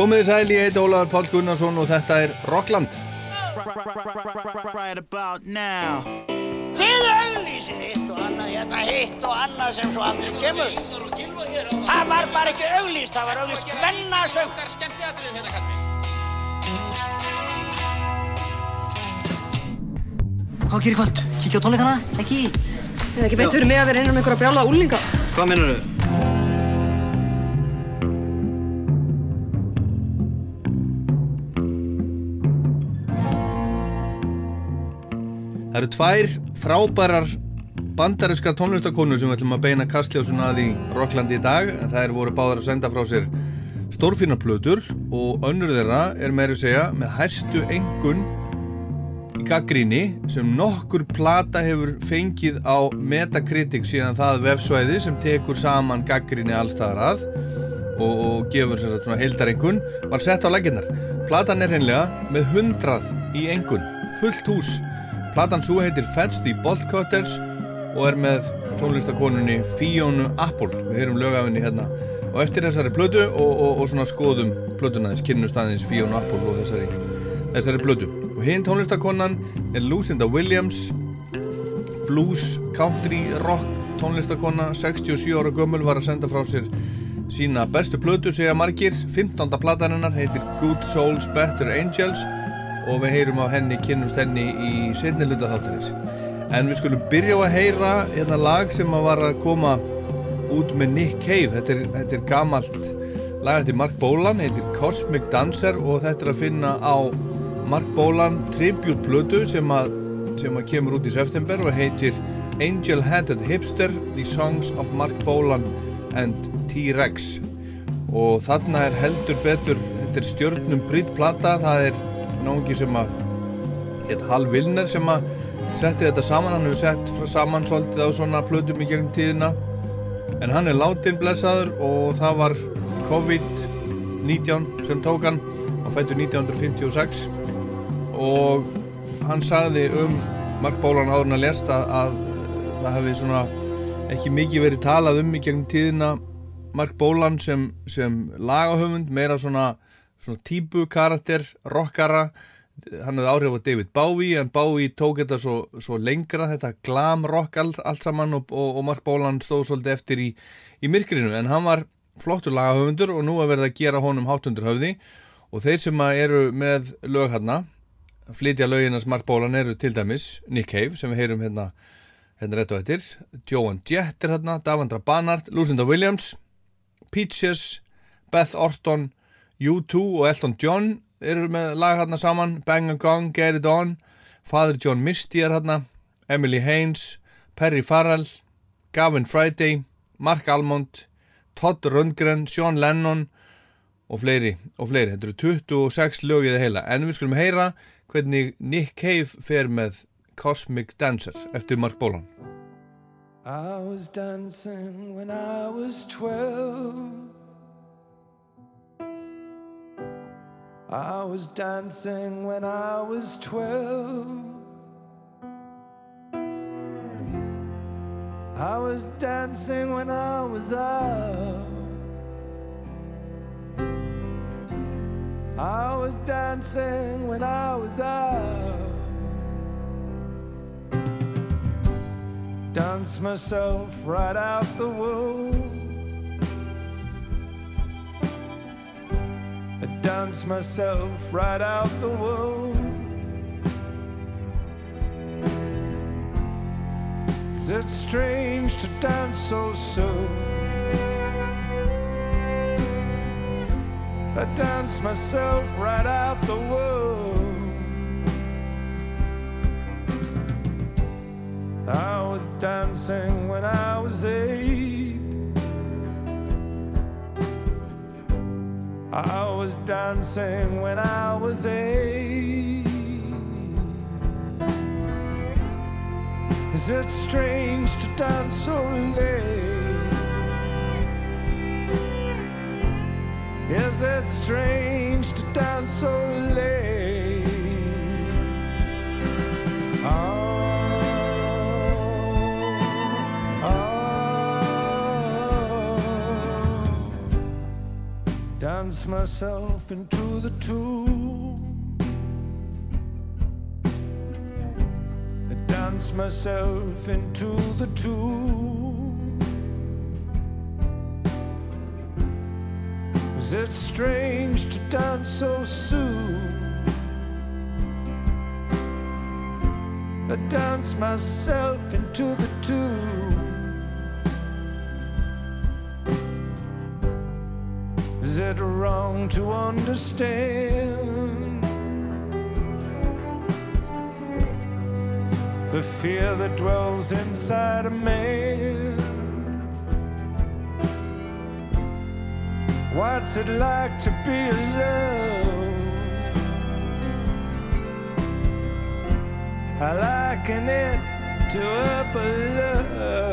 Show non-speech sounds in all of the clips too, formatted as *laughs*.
Komið þið sæl, ég heiti Ólaður Pál Gunnarsson og þetta er Rockland. Right about now Þið auglýsið hitt og annað, hérna hitt og annað sem svo aldrei kemur. Það var bara ekki auglýst, það var auglýst hvennasöngar skemmtiatriðin hérna kalli. Hvað gerir kvöld? Kíkja á tónleikana? Ekki? Eða ekki beint fyrir mig að vera einan um einhverja brjála úlinga. Hvað mennur þau? Það eru tvær frábærar bandarinskar tónlistakonu sem við ætlum að beina kastljósun að í Rocklandi í dag en það er voru báðar að senda frá sér stórfína plötur og önnur þeirra er meiri segja með hæstu engun í gaggríni sem nokkur plata hefur fengið á Metacritic síðan það vefsvæði sem tekur saman gaggríni allstaðar að og, og gefur sem sagt svona heildarengun var sett á legginnar. Platan er hennilega með hundrað í engun, fullt hús. Platan svo heitir Fetch the Bolt Cutters og er með tónlistakonunni Fionu Apple. Við heyrum lögafinni hérna og eftir þessari plötu og, og, og svona skoðum plötunaðins, kynnustaðins Fionu Apple og þessari, þessari plötu. Og hinn tónlistakonan er Lucinda Williams, blues, country, rock tónlistakona, 67 ára gömul var að senda frá sér sína bestu plötu segja margir, 15. plataninnar heitir Good Souls Better Angels og við heyrum á henni, kynnumst henni í setni hluta þáttarins. En við skulum byrja á að heyra hérna lag sem að var að koma út með Nick Cave. Þetta er, þetta er gamalt lag eftir Mark Bolan, heitir Cosmic Dancer og þetta er að finna á Mark Bolan tribute plötu sem að, sem að kemur út í september og heitir Angel Headed Hipster The Songs of Mark Bolan and T-Rex. Og þarna er heldur betur þetta er stjörnum brýtt plata það er náðungi sem að hétt Hal Vilner sem að setti þetta saman, hann hefur sett saman svolítið á svona plötum í gegnum tíðina. En hann er látin blessaður og það var COVID-19 sem tók hann og fættur 1956 og hann sagði um Mark Bólan áður að lesta að það hefði svona ekki mikið verið talað um í gegnum tíðina. Mark Bólan sem, sem lagahöfund, meira svona, svona típu karakter, rockara. Hann hefði áhrif á David Bowie en Bowie tók þetta svo, svo lengra þetta glam rock all, allt saman og, og, Mark Bólan stóð svolítið eftir í, í myrkrinu. En hann var flottur lagahöfundur og nú að verða að gera honum hátundur höfði. Og þeir sem eru með lög hérna flytja löginans Mark Bólan eru til dæmis Nick Cave sem við heyrum hérna hérna rétt og eftir, Joan Jett er hérna, Davandra Bannard, Lucinda Williams Peaches, Beth Orton U2 og Elton John eru með lag hérna saman Bang a Gong, Get It On Father John Misty er hérna Emily Haynes, Perry Farrell Gavin Friday Mark Almond, Todd Rundgren Sean Lennon og fleiri, og fleiri, þetta eru 26 lögið heila, en við skulum heyra hvernig Nick Cave fer með Cosmic Dancer eftir Mark Bolan. I was dancing when I was twelve. I was dancing when I was twelve. I was dancing when I was out. I was dancing when I was out. Dance myself right out the womb. Dance myself right out the womb. Is it strange to dance so soon? I dance myself right out the womb. I was dancing when I was eight. I was dancing when I was eight. Is it strange to dance so late? Is it strange to dance so late? Dance myself into the tomb. I dance myself into the tomb. Is it strange to dance so soon? I dance myself into the tune. It wrong to understand the fear that dwells inside a man? What's it like to be alone? I liken it to a alone.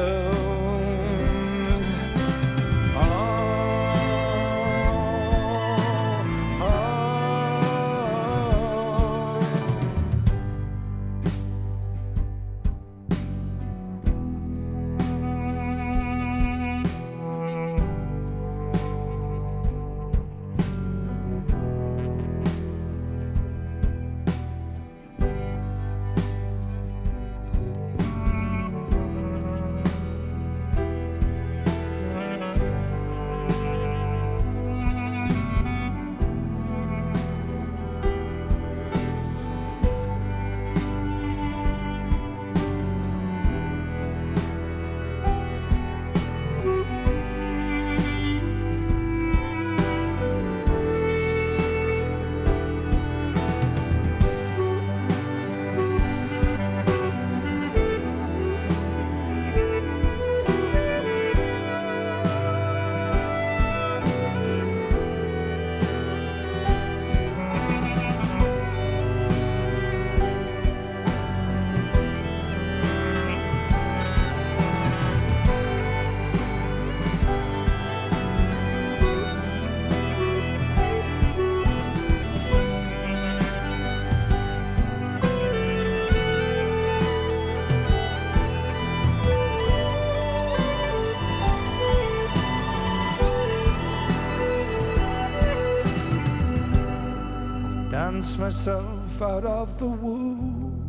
Myself out of the womb.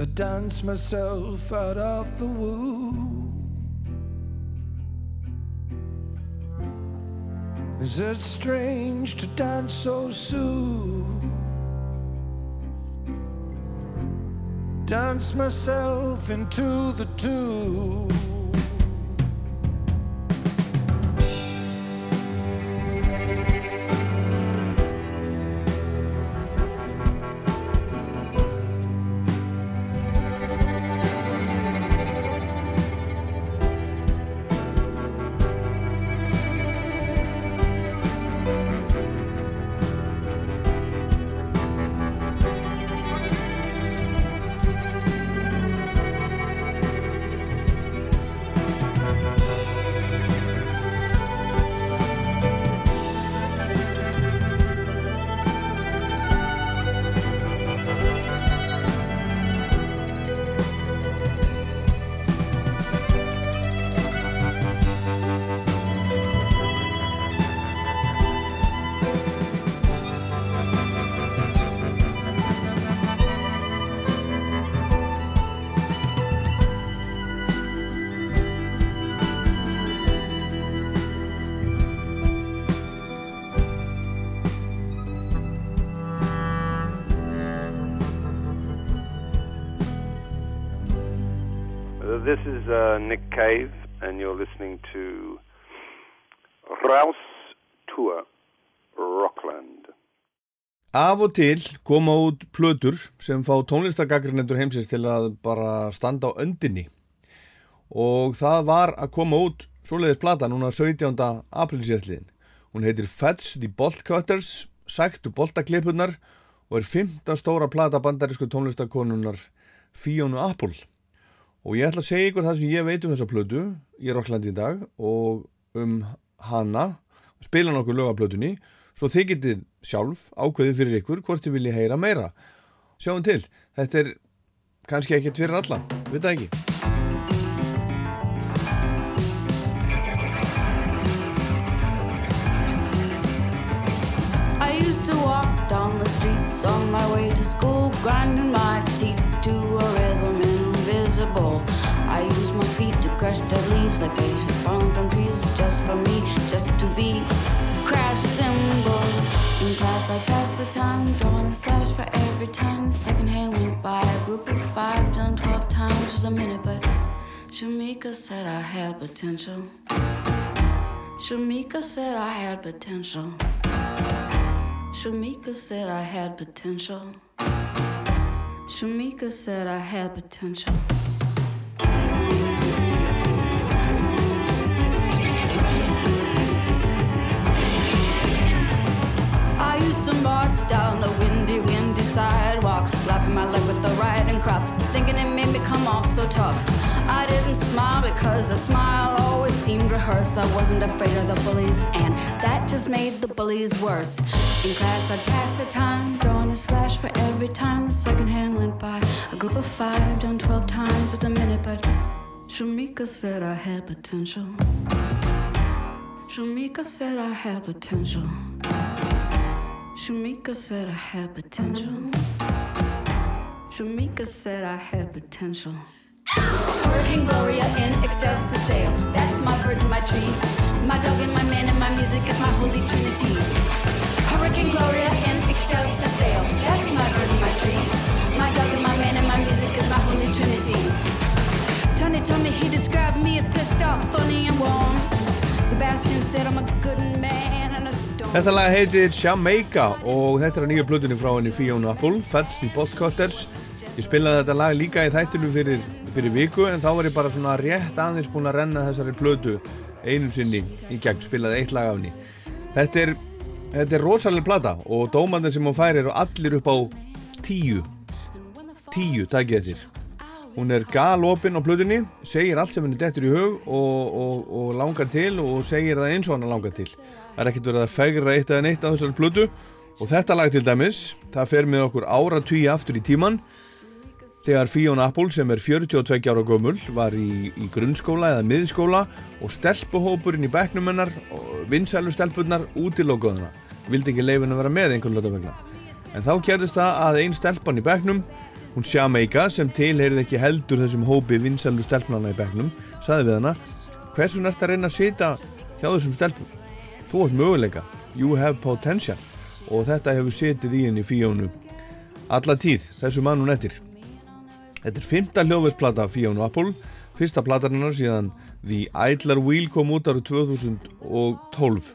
I dance myself out of the womb. Is it strange to dance so soon? Dance myself into the tune. Af og til koma út plötur sem fá tónlistagagrínendur heimsins til að bara standa á öndinni og það var að koma út svoleiðis plata núna 17. aprilsjæsliðin. Hún heitir Feds the Bolt Cutters, sæktu boltaklipunar og er fymta stóra plata bandarísku tónlistakonunar Fiona Apple. Og ég ætla að segja ykkur það sem ég veit um þessa plötu í Rocklandi í dag og um hana, spila nokkur lögaplötunni svo þið getið sjálf ákveðið fyrir ykkur hvort þið viljið heyra meira. Sjáum til, þetta er kannski ekkert fyrir alla, við það ekki. on my way to school, grinding my teeth to a rhythm invisible. I use my feet to crush dead leaves like they have fallen from trees, just for me, just to be In class, I passed the time, drawing a slash for every time the second hand went by. A group of five done twelve times was a minute, but Shamika said I had potential. Shamika said I had potential. Shamika said I had potential. Shamika said I had potential. Down the windy, windy sidewalk, slapping my leg with the riding crop, thinking it made me come off so tough. I didn't smile because a smile always seemed rehearsed. I wasn't afraid of the bullies, and that just made the bullies worse. In class, I'd pass the time, drawing a slash for every time the second hand went by. A group of five done 12 times was a minute, but Shamika said I had potential. Shamika said I had potential. Shamika said I had potential. Shamika said I had potential. Hurricane Gloria in ecstasis dale. That's my bird and my tree. My dog and my man and my music is my holy trinity. Hurricane Gloria in ecstasis dale. That's my bird and my tree. My dog and my man and my music is my holy trinity. Tony told me he described me as pissed off, funny and warm. Sebastian said I'm a good man. Þetta lag heitir Jamaica og þetta er nýja plötunni frá henni Fiona Apple, Feds í Bottcutters. Ég spilaði þetta lag líka í þættinu fyrir, fyrir viku en þá var ég bara svona rétt aðeins búinn að renna þessari plötu einu sinni í gegn, spilaði eitt lag af henni. Þetta er, þetta er rosalega plata og dómandir sem hún fær eru allir upp á tíu. Tíu, takk ég þér. Hún er galopinn á plötunni, segir allt sem henni dettur í hug og, og, og langar til og segir það eins og hann langar til. Það er ekkert verið að fegra eitt eða neitt á þessari plötu. Og þetta lag til dæmis, það fer með okkur ára tugi aftur í tíman þegar Fiona Apple sem er 42 ára gömul var í, í grunnskóla eða miðskóla og stelpuhópurinn í bekknum hennar og vinsælu stelpunnar útilókuðuna vildi ekki leifin að vera með einhvern lota vegna. En þá gerðist það að einn stelpan í bekknum hún Jamaica sem tilheyrið ekki heldur þessum hópi vinsælu stelpunana í bekknum saði við hana hversu nært að reyna að sita hjá þessum stelpum þú ert möguleika you have potential og þetta hefur setið í henni Fionu alla tíð þessu mann hún eftir Þetta er fymta hljóðveitsplata Fiona Apple, fyrsta platarinnar síðan The Idler Wheel kom út árið 2012.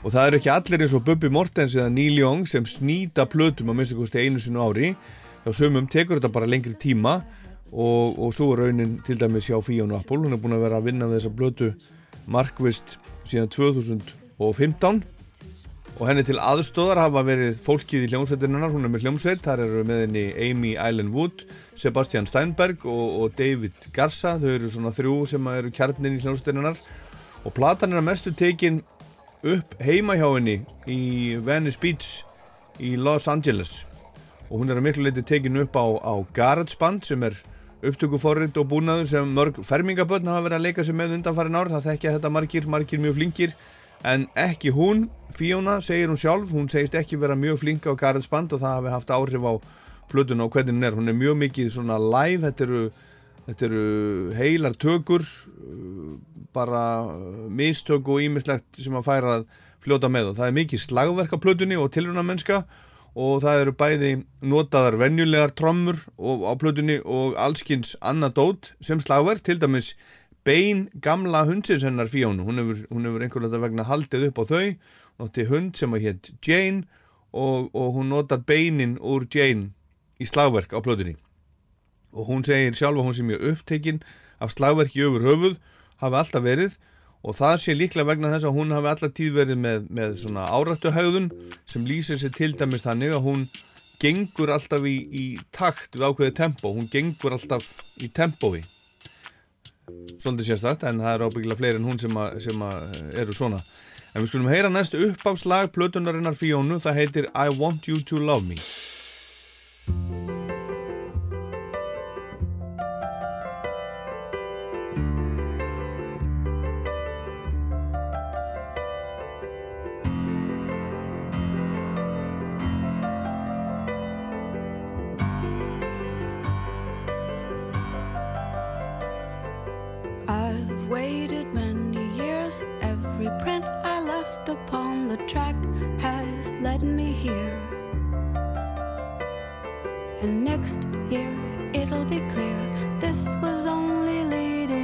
Og það eru ekki allir eins og Bubbi Mortens eða Neil Young sem snýta plötum að minnstu kosti einu sinu ári. Já, sumum tekur þetta bara lengri tíma og, og svo er raunin til dæmis hjá Fiona Apple. Hún er búin að vera að vinna með þessa plötu markvist síðan 2015 og henni til aðstóðar hafa verið fólkið í hljómsveitinnar, hún er með hljómsveit, þar eru með henni Amy Island Wood, Sebastian Steinberg og, og David Garza, þau eru svona þrjú sem eru kjarnin í hljómsveitinnar og platan er að mestu tekin upp heima hjá henni í Venice Beach í Los Angeles. Og hún er að miklu leiti tekin upp á, á GarageBand sem er upptökuforrið og búnaður sem mörg fermingabötn hafa verið að leika sig með undanfærin ár, það þekkja þetta margir, margir mjög flinkir en ekki hún, Fiona, segir hún sjálf. Hún segist ekki vera mjög flink á GarageBand og það hafi haft áhrif á plötun og hvernig hún er, hún er mjög mikið svona live, þetta eru, þetta eru heilar tökur bara mistök og ímislegt sem að færa að fljóta með. Og það er mikið slagverk á plötunni og tilruna mennska og það eru bæði notaðar venjulegar trommur á plötunni og allskins annað dót sem slagverk, til dæmis bein gamla hundsins hennar Fíónu hún hefur, hún hefur einhverlega vegna haldið upp á þau. Notti hund sem að hétt Jane og, og hún notar beinin úr Jane í slagverk á plötunni. Og hún segir sjálfa hún sem er upptekinn af slagverki öfur höfuð hafi alltaf verið. Og það sé líklega vegna þess að hún hafi alltaf tíð verið með, með svona árættuhægðun sem lýsir sér til dæmis þannig að hún gengur alltaf í, í takt við ákveði tempo, hún gengur alltaf í tempói svolítið sérstætt en það er ábyggilega fleiri en hún sem, a, sem a, eru svona. En við skulum heyra næstu uppáfslag plötunarinnar Fíónu, það heitir I Want You To Love Me upon the track has led me here. And next year it'll be clear this was only leading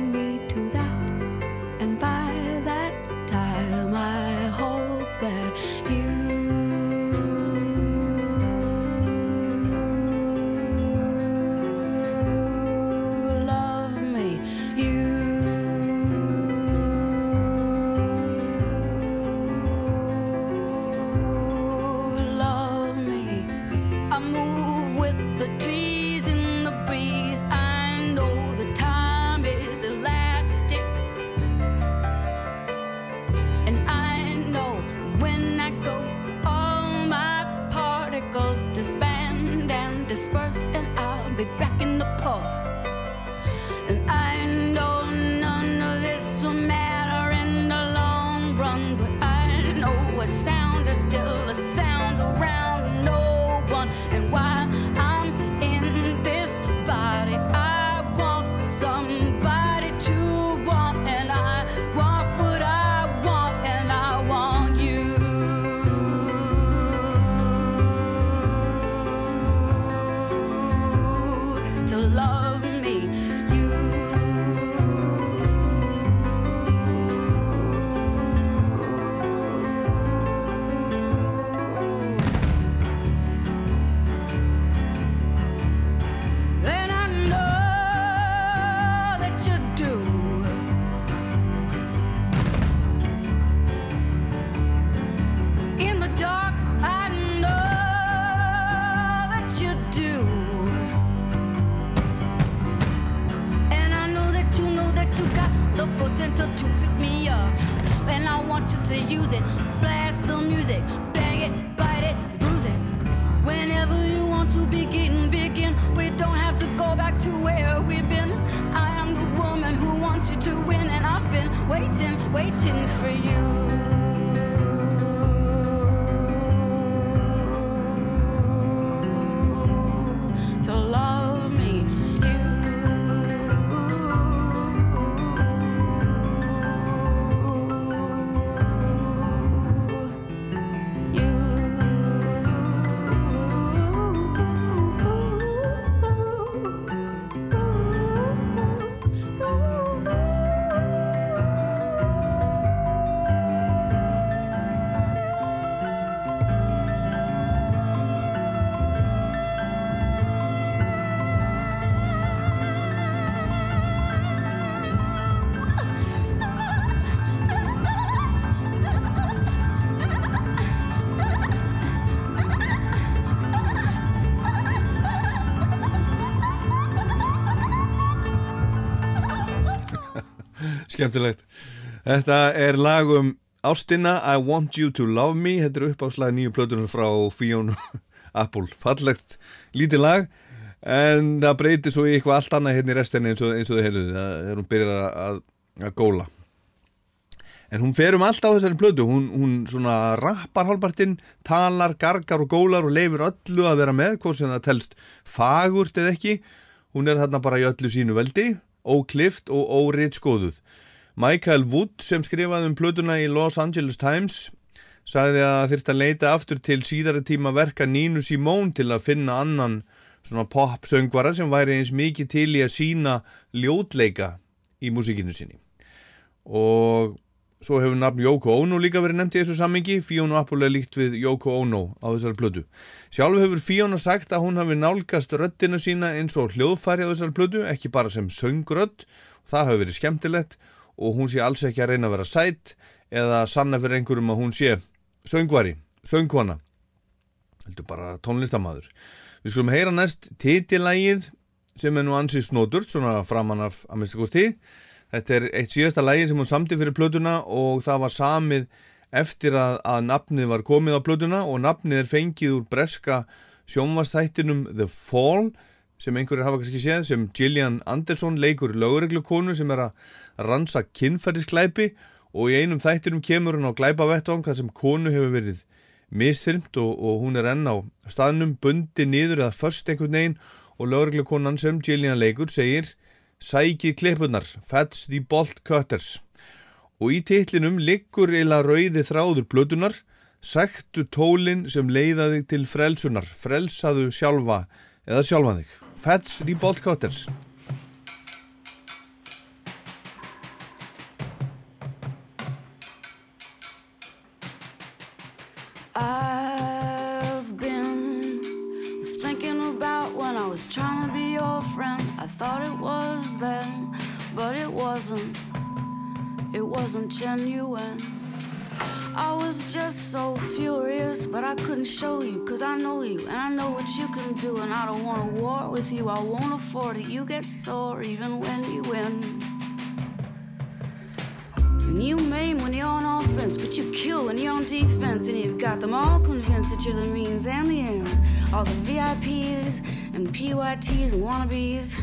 Skemmtilegt. Þetta er lag um Ástina, I Want You To Love Me. Þetta er uppáslag nýju plötunum frá Fiona *laughs* Apple. Fallegt, lítið lag, en það breytir svo í eitthvað allt annað hérna í restinni eins og, og þau heyrðu þegar hún byrjar að, að, góla. En hún fer um allt á þessari plötu, hún, hún svona rappar hálpartinn, talar, gargar og gólar og leifir öllu að vera með, hvort sem það telst fagurt eða ekki. Hún er þarna bara í öllu sínu veldi, óklift og óritskoðuð. Michael Wood sem skrifaði um plötuna í Los Angeles Times sagði að þyrst að leita aftur til síðara tíma verka Nínu Simone til að finna annan svona pop-söngvara sem væri eins mikið til í að sína ljótleika í músikinu sinni. Og svo hefur nafn Yoko Ono líka verið nefnt í þessu sammingi, Fiona Apple er líkt við Yoko Ono á þessari plötu. Sjálf hefur Fiona sagt að hún hafi nálgast röddina sína eins og hljóðfæri á þessari plötu, ekki bara sem söngrödd, það hefur verið skemmtilegt og hún sé alls ekki að reyna að vera sætt eða sanna fyrir einhverjum að hún sé söngvari, söngkona. Heldur bara tónlistamæður við skulum heyra næst titilægið sem er nú ansið snódurt svona framan af að mista kosti. Þetta er eitt síðasta lægi sem hún samti fyrir plötuna og það var samið eftir að, að nafnið var komið á plötuna og nafnið er fengið úr breska sjónvastættinum The Fall sem einhverjir hafa kannski séð sem Gillian Anderson leikur lögreglukonu sem er að ransa kynferðisklæpi og í einum þættinum kemur hún á glæpavettvang þar sem konu hefur verið mistfyrmt og, og hún er enn á staðnum bundi niður eða först einhvern veginn og lögreglukonan sem Gillian leikur segir sækið klippunar, fetch the bolt cutters og í titlinum liggur eila rauði þráður blötunar Sæktu tólin sem leiða þig til frelsunar, frelsaðu sjálfa eða sjálfan þig. Fats the Bolt Cutters. I've been thinking about when I was trying to be your friend. I thought it was then, but it wasn't. It wasn't genuine. I was just so furious, but I couldn't show you, cause I know you, and I know what you can do, and I don't want to war with you, I won't afford it. You get sore even when you win. And you maim when you're on offense, but you kill when you're on defense, and you've got them all convinced that you're the means and the end. All the VIPs and PYTs and wannabes,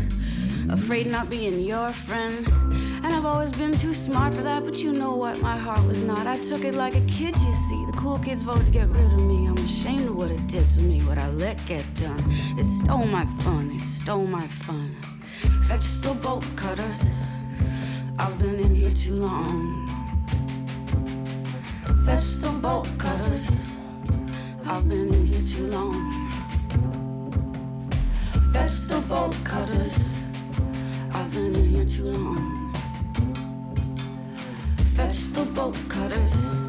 afraid not being your friend. And I've always been too smart for that, but you know what? My heart was not. I took it like a kid, you see. The cool kids voted to get rid of me. I'm ashamed of what it did to me, what I let get done. It stole my fun, it stole my fun. Fetch the bolt cutters. I've been in here too long. Fetch the bolt cutters. I've been in here too long. Fetch the bolt cutters. I've been in here too long festival boat cutters.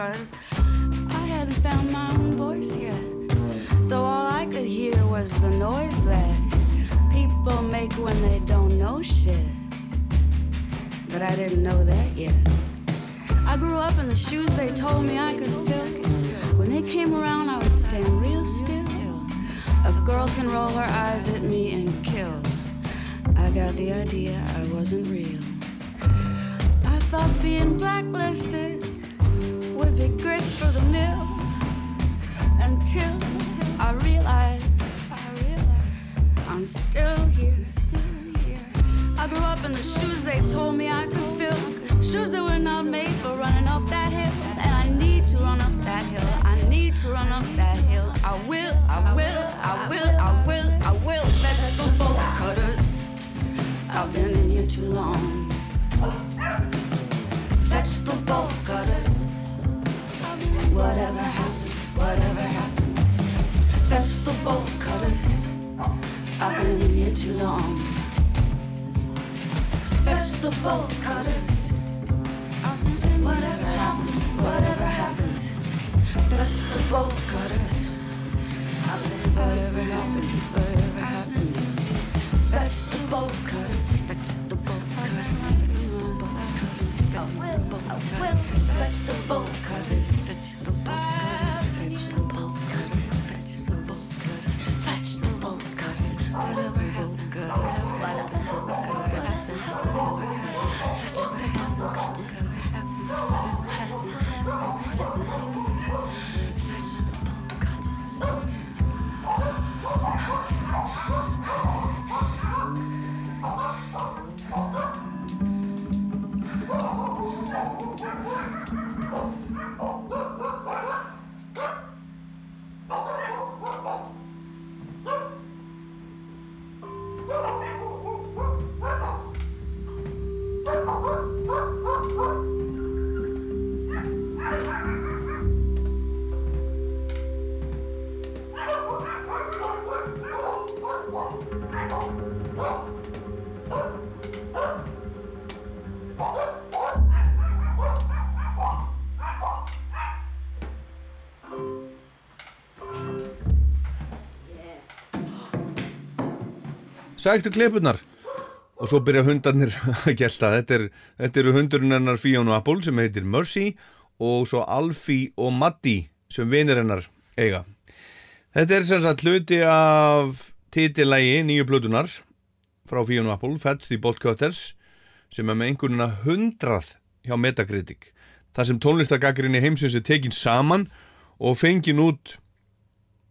Because happens, whatever happens, that's the bolt cutters. whatever happens. Sæktu klipunar og svo byrja hundarnir *laughs* að gelta. Þetta, þetta eru hundurinn hennar Fiona Apple sem heitir Mercy og svo Alfie og Maddie sem vinir hennar eiga. Þetta er sem sagt hluti af titilægi nýju plötunar frá Fiona Apple, Fats the Bolt Cutters sem er með einhvernina hundrað hjá Metacritic. Þar sem tónlistagakrinni heimsins er tekin saman og fengin út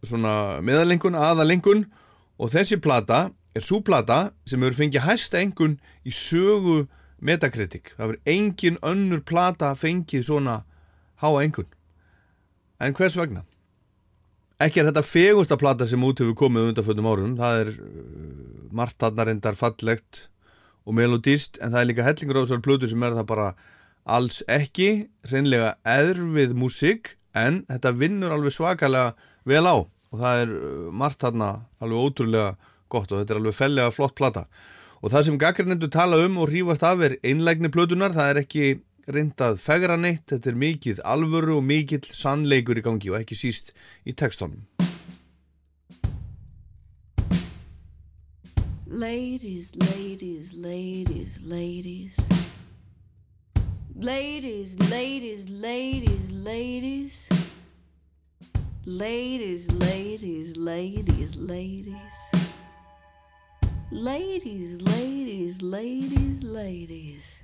svona meðalengun, aðalengun og þessi plata er svo plata sem hefur fengið hæsta engun í sögu Metacritic. Það verður engin önnur plata fengið svona háa engun. En hvers vegna? Ekki er þetta fegusta plata sem út hefur komið undanföldum árum. Það er uh, margt þarna reyndar fallegt og melodíst en það er líka hellingur á þessar plötu sem er það bara alls ekki, reynlega erfið músík en þetta vinnur alveg svakalega vel á og það er uh, margt þarna alveg ótrúlega gott og þetta er alveg fellega flott plata og það sem gaggrinendur tala um og rífast af er einlægni plötunar, það er ekki reyndað fegra neitt, þetta er mikið alvöru og mikill sannleikur í gangi og ekki síst í textónum Ladies, ladies, ladies, ladies. Ladies, ladies, ladies, ladies. Ladies, ladies, ladies, ladies. Ladies, ladies, ladies, ladies.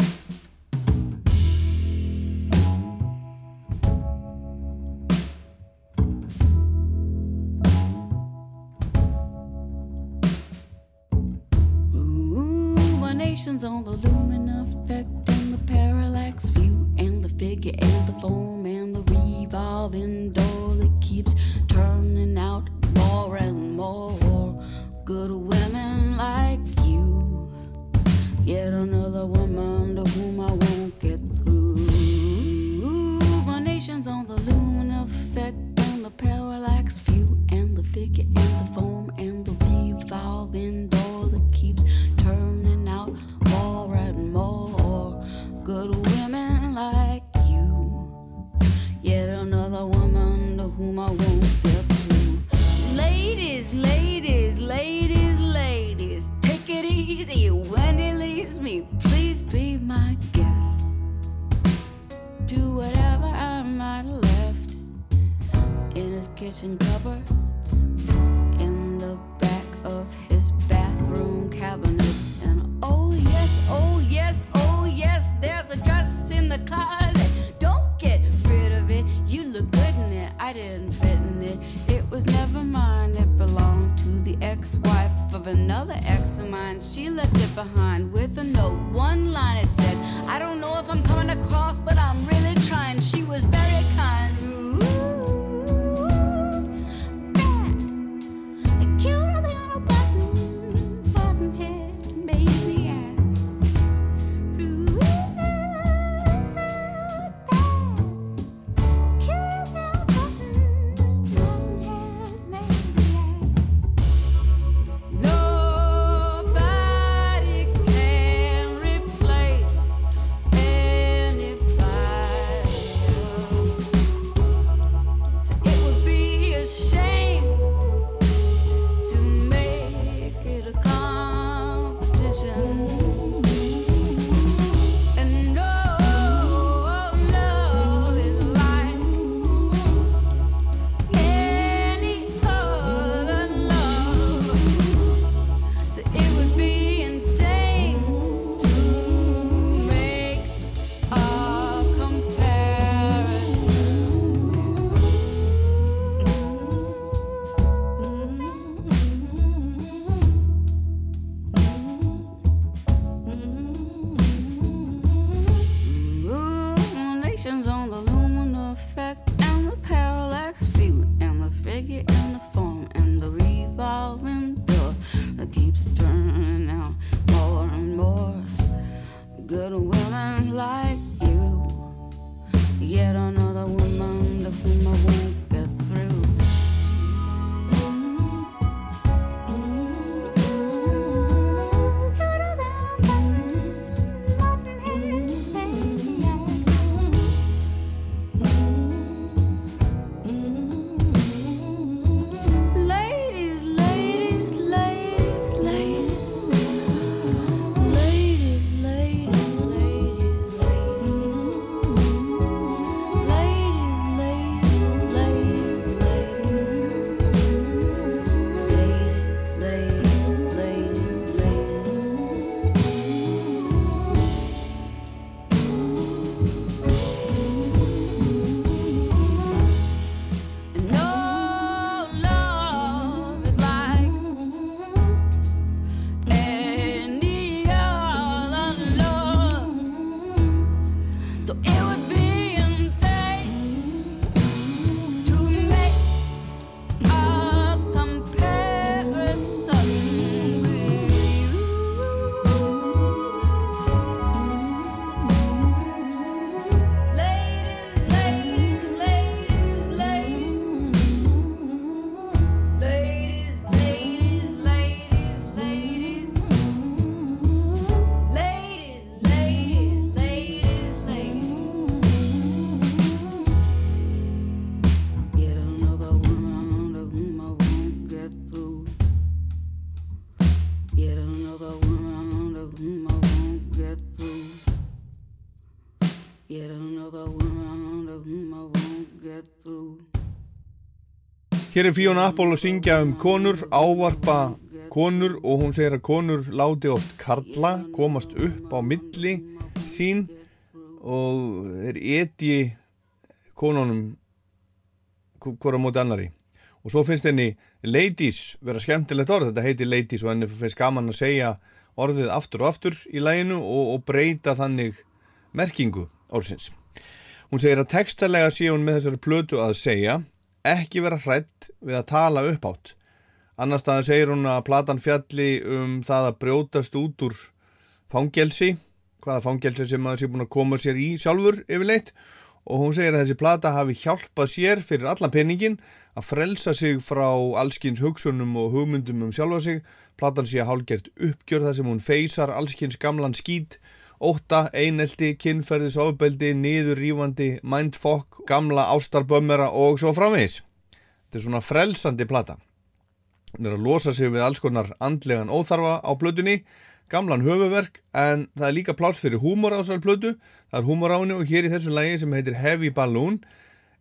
On the lumen effect and the parallax view and the figure and the foam and the revolving door that keeps turning out figure and the foam and the revolving door that keeps turning out more and more good women like you. Yet another woman to whom I won't get through. Ladies, ladies, ladies, ladies, take it easy when he leaves me. Please be my guest. Do whatever I might have left in his kitchen cupboards, She left it behind with a note. One line it said, Hér er Fiona Apple að syngja um konur, ávarpa konur og hún segir að konur láti oft karla, komast upp á milli sín og er eti konunum hvora móti annari. Og svo finnst henni ladies vera skemmtilegt orð, þetta heitir ladies og henni finnst gaman að segja orðið aftur og aftur í læginu og, og breyta þannig merkingu orðsins. Hún segir að textalega sé hún með þessari plötu að segja ekki vera hrætt við að tala upp átt. Annar staðar segir hún að platan fjalli um það að brjótast út úr fangelsi, hvaða fangelsi sem maður sé búin að koma sér í sjálfur yfirleitt og hún segir að þessi plata hafi hjálpað sér fyrir allan peningin að frelsa sig frá allskins hugsunum og hugmyndum um sjálfa sig. Platan sé að hálgert uppgjör þar sem hún feysar allskins gamlan skít óta, einelti, kynferðis, ofbeldi, niður, rífandi, mindfuck, gamla ástarbömmera og svo framvegis. Þetta er svona frelsandi plata. Hún er að losa sig við alls konar andlegan óþarfa á plötunni, gamlan höfuverk, en það er líka pláss fyrir húmor á þessar plötu. Það er húmor á henni og hér í þessu lægi sem heitir Heavy Balloon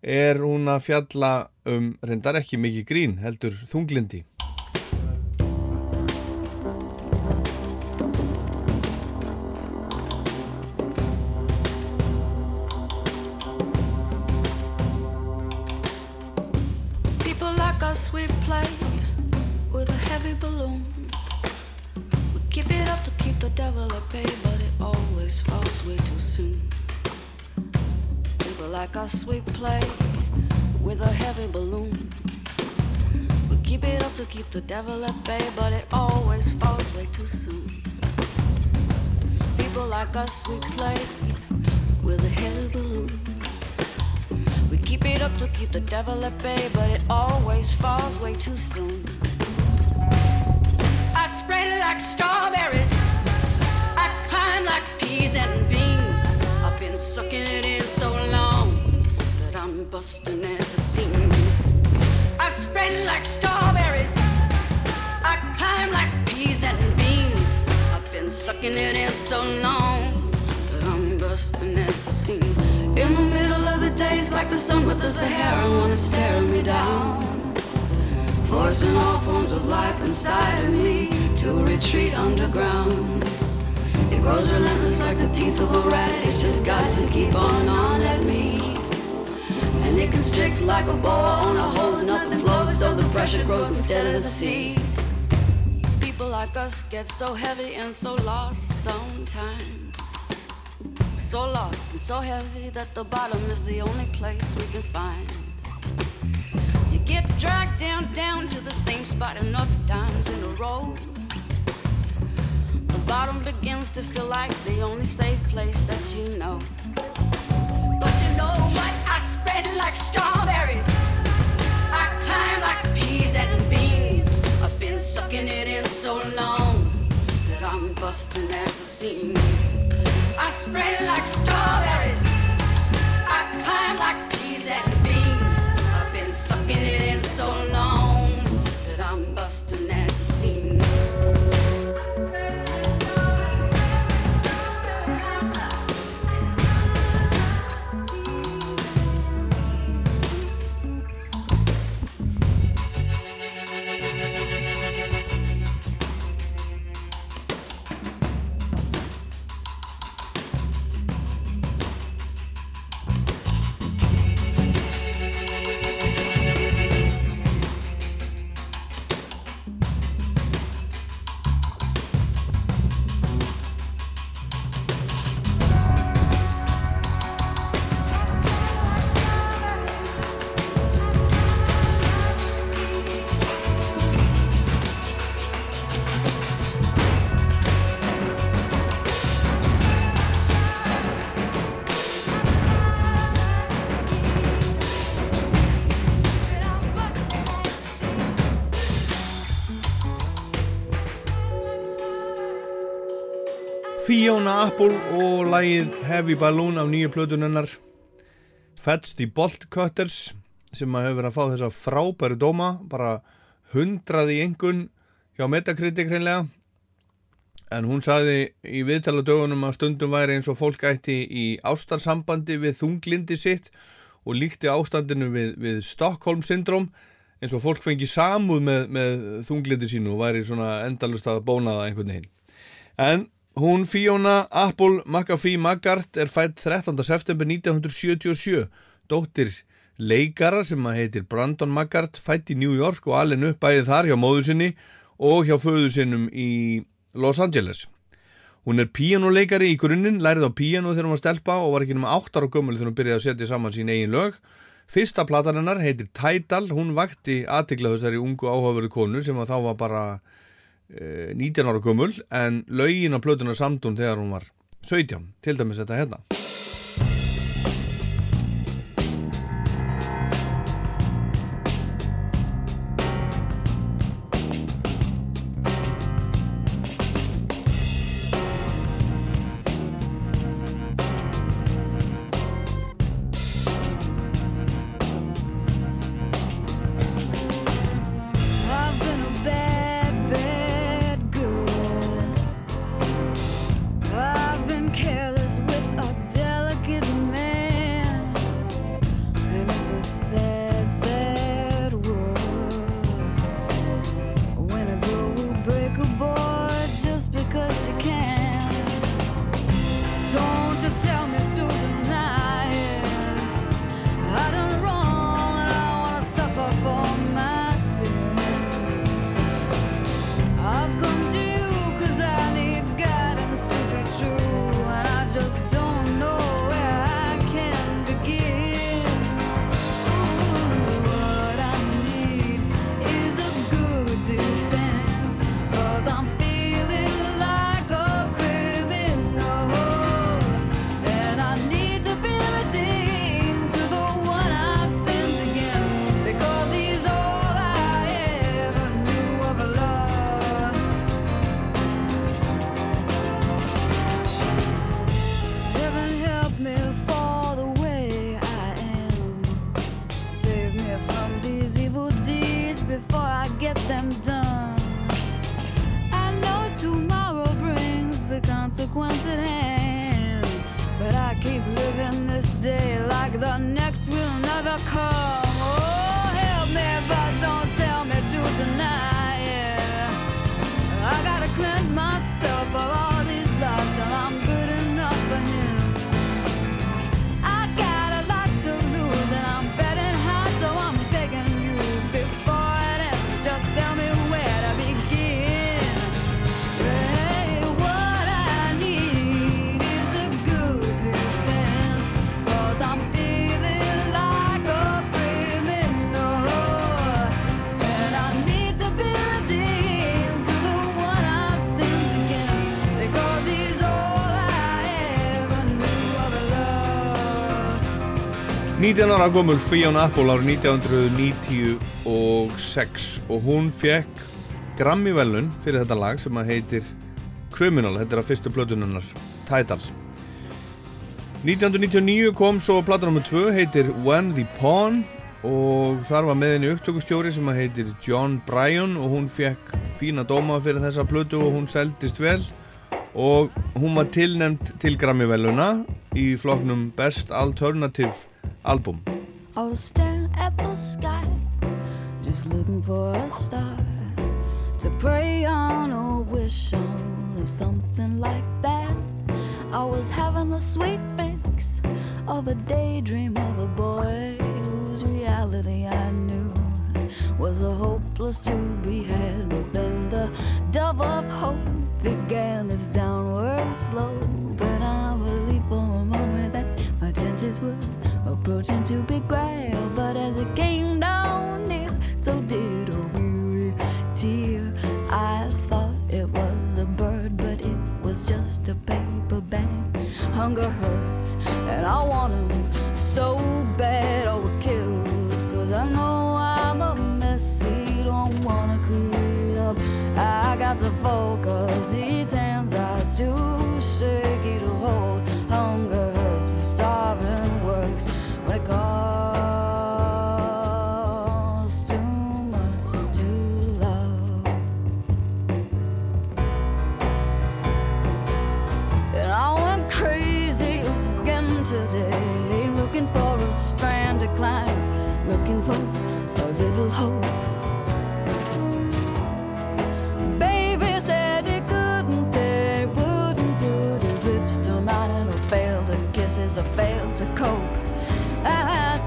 er hún að fjalla um, reyndar ekki mikið grín, heldur þunglindi. Keep the devil at bay, but it always falls way too soon. People like us, we play with a heavy balloon. We keep it up to keep the devil at bay, but it always falls way too soon. People like us, we play with a heavy balloon. We keep it up to keep the devil at bay, but it always falls way too soon. I spread it like strawberries. I climb like peas and beans. I've been sucking it in so long that I'm busting at the seams. I spread like strawberries. I climb like peas and beans. I've been sucking it in so long that I'm busting at the seams. In the middle of the days, like the sun with the Sahara, wanna stare me down. Forcing all forms of life inside of me to retreat underground. Grows relentless like the teeth of a rat. It's just got to keep on on at me. And it constricts like a boa on a hose. Nothing flows, so the pressure grows instead of the sea. People like us get so heavy and so lost sometimes. So lost and so heavy that the bottom is the only place we can find. You get dragged down, down to the same spot enough times in a row. Bottom begins to feel like the only safe place that you know. But you know what? I spread like strawberries. I climb like peas and beans. I've been sucking it in so long that I'm busting at the seams. I spread like strawberries. I climb like peas and beans. Fiona Apple og lagið Heavy Balloon af nýju plötunennar Fetched í Bolt Cutters sem að hefur verið að fá þessa frábæru dóma bara hundraði engun hjá Metacritic hreinlega en hún sagði í viðtala dögunum að stundum væri eins og fólk ætti í ástarsambandi við þunglindi sitt og líkti ástandinu við, við Stockholm syndrom eins og fólk fengi samúð með, með þunglindi sínu og væri svona endalust að bónaða einhvern veginn. En hún Fiona Apple McAfee Maggart er fætt 13. september 1977, dóttir leikara sem að heitir Brandon Maggart, fætt í New York og alveg upp bæðið þar hjá móðu sinni og hjá föðu sinnum í Los Angeles. Hún er píjánuleikari í grunninn, lærið á píjánu þegar hún var stelpa og var ekki nema 8 ára gömul þegar hún byrjaði að setja saman sín eigin lög. Fyrsta platan hennar heitir Tidal, hún vakti aðtikla þessari ungu áhugaverðu konu sem að þá var bara 19 ára gömul en lögin á plötuna samtún þegar hún var 17, til dæmis þetta hérna. 19 ára gömul Fiona Apple árið 1996 og hún fekk Grammy-velun fyrir þetta lag sem að heitir Criminal, þetta er að fyrstu plötununnar Tidal 1999 kom svo plata nr. 2 heitir When the Pawn og þar var með henni upptökustjóri sem að heitir John Bryan og hún fekk fína dóma fyrir þessa plötu og hún seldist vel og hún var tilnæmt til Grammy-veluna í flokknum Best Alternative Album I was staring at the sky, just looking for a star to pray on or wish on or something like that. I was having a sweet fix of a daydream of a boy whose reality I knew was a hopeless to be had. But then the dove of hope began its downward slope, and I believed for a moment that my chances were approaching to be grabbed. But as it came down near, so did a weary tear. I thought it was a bird, but it was just a paper bag. Hunger hurts, and I want want 'em so bad. Oh, it kills, cause I know I'm a messy, don't wanna clean up. I got to focus, these hands are too shaky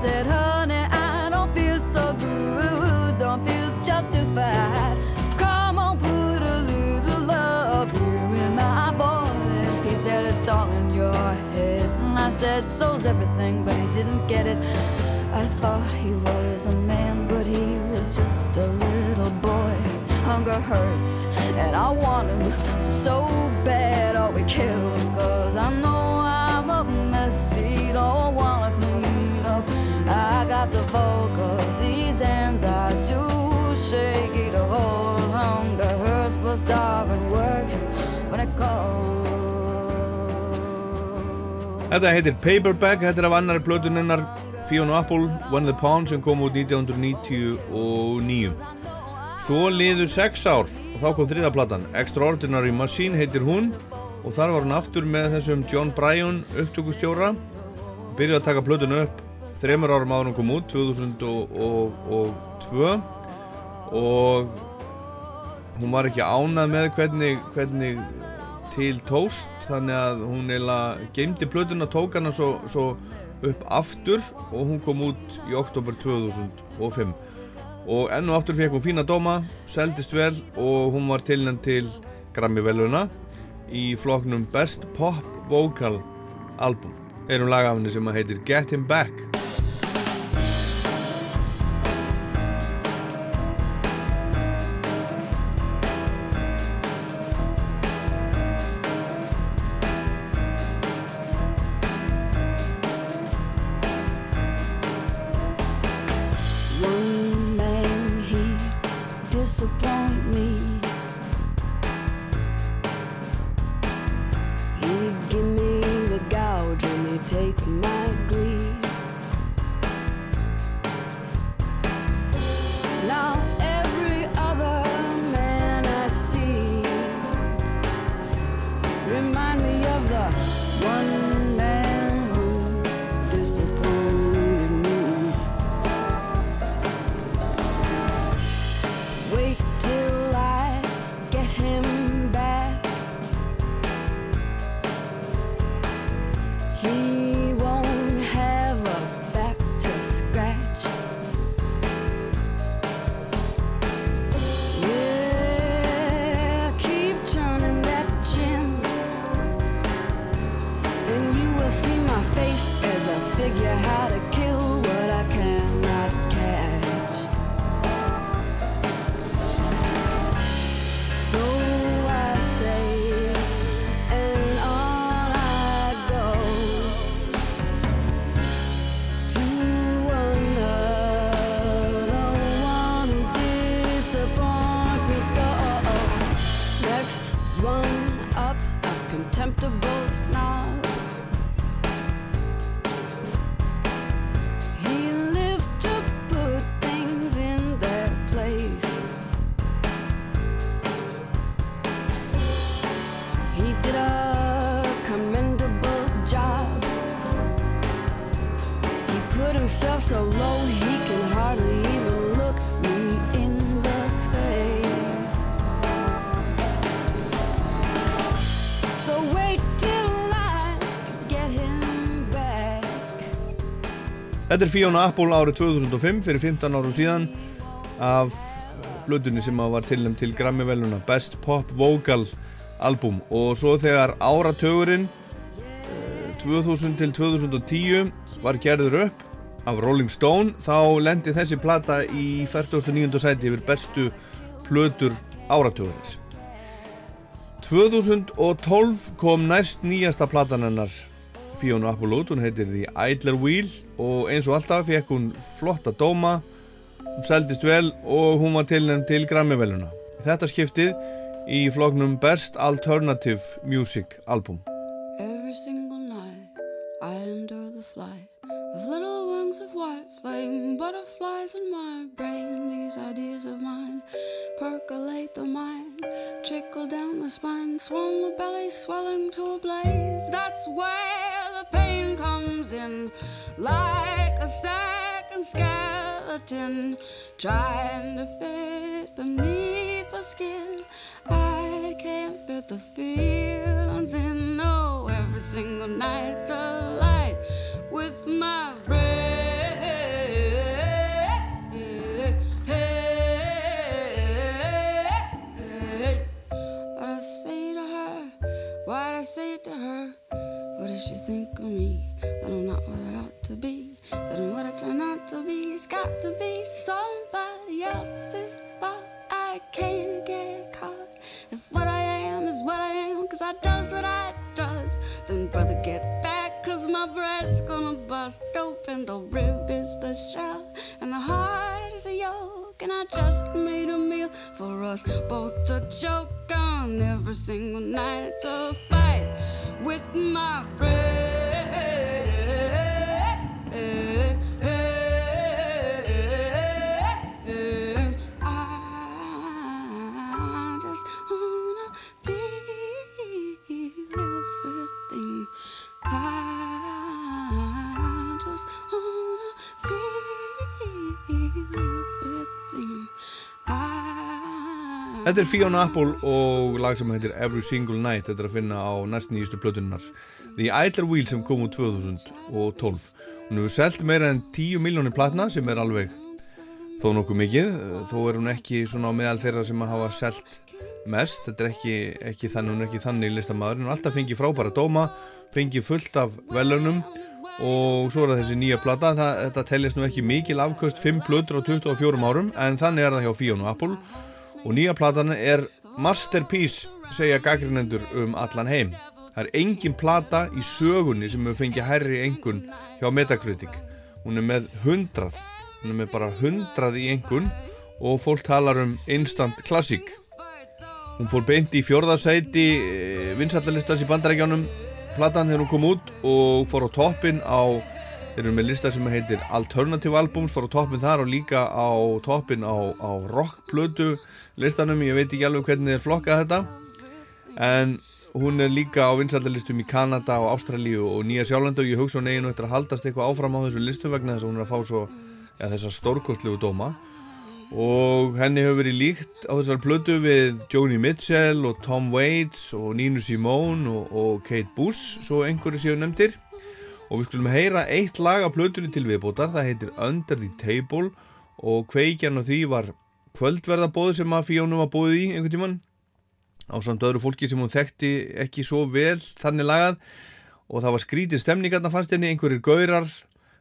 said, honey, I don't feel so good, don't feel justified. Come on, put a little love here in my voice. He said, it's all in your head. And I said, so's everything, but he didn't get it. I thought he was a man, but he was just a little boy. Hunger hurts, and I want him so bad. Oh, it kills, cause I know I got to focus, these hands are too shaky to hold. Hunger hurts, but starving works when it calls. Þetta heitir Paperback, þetta er af annari plötunennar Fiona Apple, One the Pound sem kom út 1999 Svo liður 6 ár og þá kom þriða platan Extraordinary Machine heitir hún og þar var hún aftur með þessum John Bryan upptökustjóra byrjaði að taka plötun upp þremur árum áður hún kom út 2002 og hún var ekki ánað með hvernig, hvernig til tóst þannig að hún eiginlega geymdi plötuna, tók hana svo, svo upp aftur og hún kom út í oktober 2005 og enn og aftur fekk hún fína dóma seldist vel og hún var tilnænt til Grammy veluna í floknum Best Pop Vocal Album. Erum lagafinni sem heitir Get Him Back Þetta er Fiona Apple árið 2005 fyrir 15 árum síðan af blöðunni sem var tilnæmt til Grammy veluna Best Pop Vocal Album og svo þegar áratögurinn eh, 2000 til 2010 var gerður upp af Rolling Stone þá lendi þessi plata í 49. sæti yfir bestu plötur áratögurins 2012 kom næst nýjasta platan hennar Fiona Apple út, hún heitir The Idler Wheel og eins og alltaf fekk hún flotta dóma hún seldist vel og hún var tilnæmt til Grammy-veluna þetta skiptið í floknum Best Alternative Music Album Every single night I endure the flight of little wings of white flame, butterflies in my brain. These ideas of mine percolate the mind, trickle down the spine, swell the belly, swelling to a blaze. That's where the pain comes in, like a second skeleton trying to fit beneath the skin. I can't fit the feelings in. No, every single night's a say to her? What does she think of me? That I'm not what I ought to be. That I'm what I try not to be. It's got to be somebody else's fault. I can't get caught. If what I am is what I am, cause I does what I does, then brother get back, cause my bread's gonna bust open. The rib is the shell, and the heart is a yolk. And I just made a meal for us both to choke on every single night. It's a with my friend. Þetta er Fiona Apple og lag sem heitir Every Single Night. Þetta er að finna á næst nýjustu plötunnar. The Idler Wheel sem kom úr 2012 Hún hefur selt meira en 10 miljónir platna sem er alveg þó nokkuð mikið. Þó er hún ekki svona á meðal þeirra sem að hafa selt mest. Þetta er ekki, ekki þannig, hún er ekki þannig listamaður, hún er alltaf fengið frábæra dóma fengið fullt af velunum og svo er það þessi nýja plata. Það, þetta tellist nú ekki mikil afköst 5 plötur á 24 árum en þannig er það hjá Fiona Apple og nýja platan er masterpiece segja gaggrinendur um allan heim. Það er engin plata í sögunni sem hefur fengið hærri engun hjá Metacritic. Hún er með 100 hún er með bara 100 í engun og fólk talar um instant classic. Hún fór beint í fjórðarsæti vinsallalistas í bandarækjánum platan þegar hún kom út og fór á toppin á þeir eru með lista sem heitir Alternative Albums fór á toppin þar og líka á toppin á, á rockplötu listanum, ég veit ekki alveg hvernig þeir flokkað þetta en hún er líka á vinsaldalistum í Kanada og Ástralíu og Nýja Sjálflanda og ég hugsa hún eiginu eftir að haldast eitthvað áfram á þessu listum vegna þess að hún er að fá svo ja, þessar stórkostlegu dóma. Og henni hefur verið líkt á þessar plötu við Joni Mitchell og Tom Waits og Nina Simone og, og Kate Bush svo einhverju séu nefndir og við skulum heyra eitt lag af plötunni til viðbótar. Það heitir Under the Table. Og kveikjan og því var kvöldverðabóð sem að Fíónu var bóðið í einhvern tíman á samt öðru fólki sem hún þekkti ekki svo vel þannig lagað. Og það var skrítið stemningarna fannst henni. Einhverjir gaurar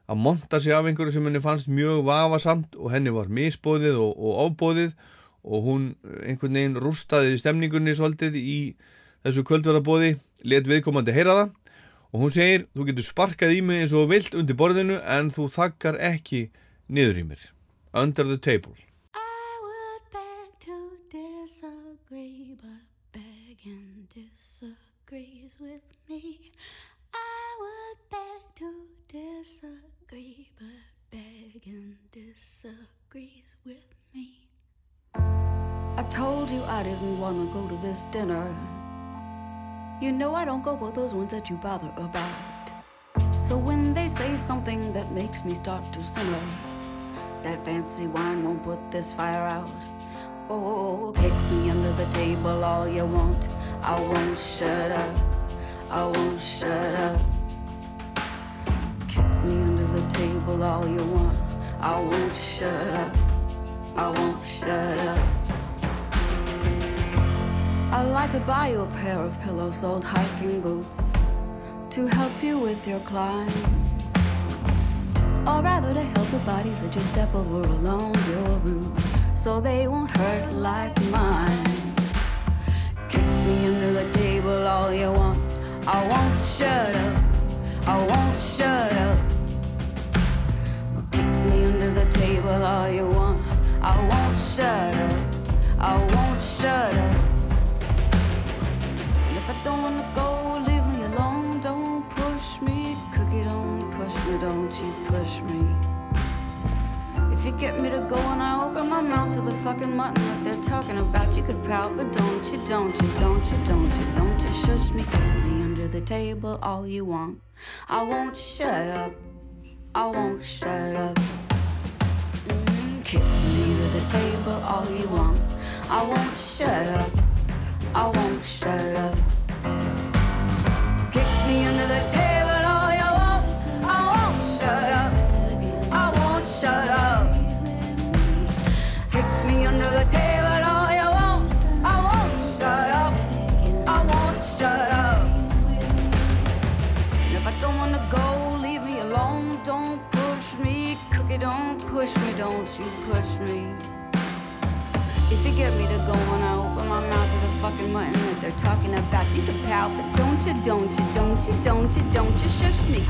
að monta sig af einhverju sem henni fannst mjög vafasamt. Og henni var misbóðið og, og ábóðið og hún einhvern veginn rústaði stemningunni svolítið í þessu kvöldverðabóði let viðkomandi heyra það og hún segir, þú getur sparkað í mig eins og vilt undir borðinu en þú þakkar ekki niður í mér Under the Table I would beg to disagree, but begging disagrees with me. I would beg to disagree, but begging disagrees with me. I told you I didn't want to go to this dinner. You know I don't go for those ones that you bother about. So when they say something that makes me start to simmer, that fancy wine won't put this fire out. Oh, kick me under the table all you want. I won't shut up. I won't shut up. Kick me under the table all you want. I won't shut up. I won't shut up. I'd like to buy you a pair of pillow-soled hiking boots to help you with your climb. Or rather to help the bodies that you step over along your route so they won't hurt like mine. Kick me under the table all you want. I won't shut up. I won't shut up. Kick me under the table all you want. I won't shut up. I won't shut up. Don't you push me. If you get me to go and I open my mouth to the fucking mutton that they're talking about, you could pout, but don't you, don't you, don't you, don't you, don't you shush me, kick me under the table all you want. I won't shut up. I won't shut up. Mm, kick me under the table all you want. I won't shut up. I won't shut up. Kick me under the table Don't push me. Don't you push me. If you get me to go and I open my mouth to the fucking mutton that they're talking about, you can pout, but don't you, don't you, don't you, don't you, don't you shush me.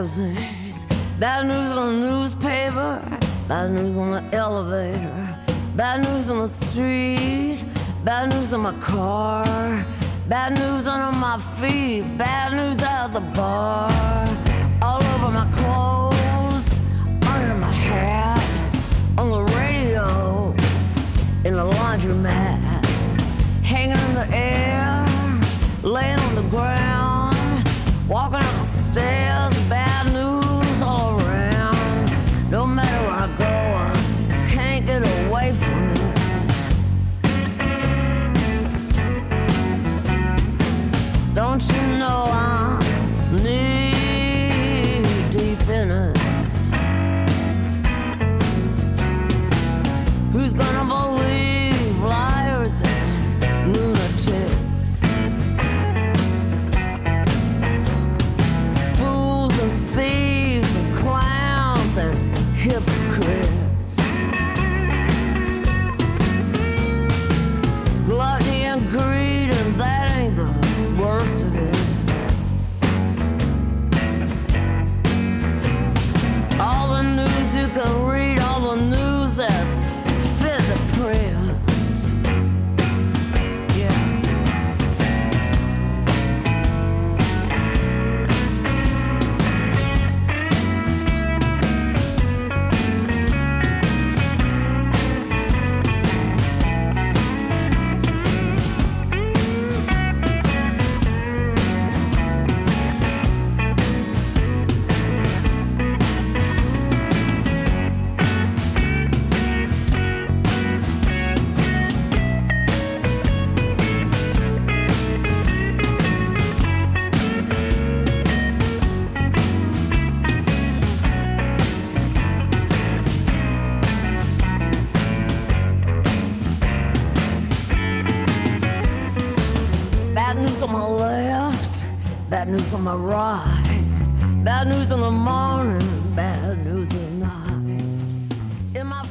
Magazines, bad news on the newspaper, bad news on the elevator, bad news on the street, bad news on my car, bad news under my feet, bad news at the bar, all over my clothes, under my hat, on the radio, in the laundromat, hanging in the air, laying on the ground,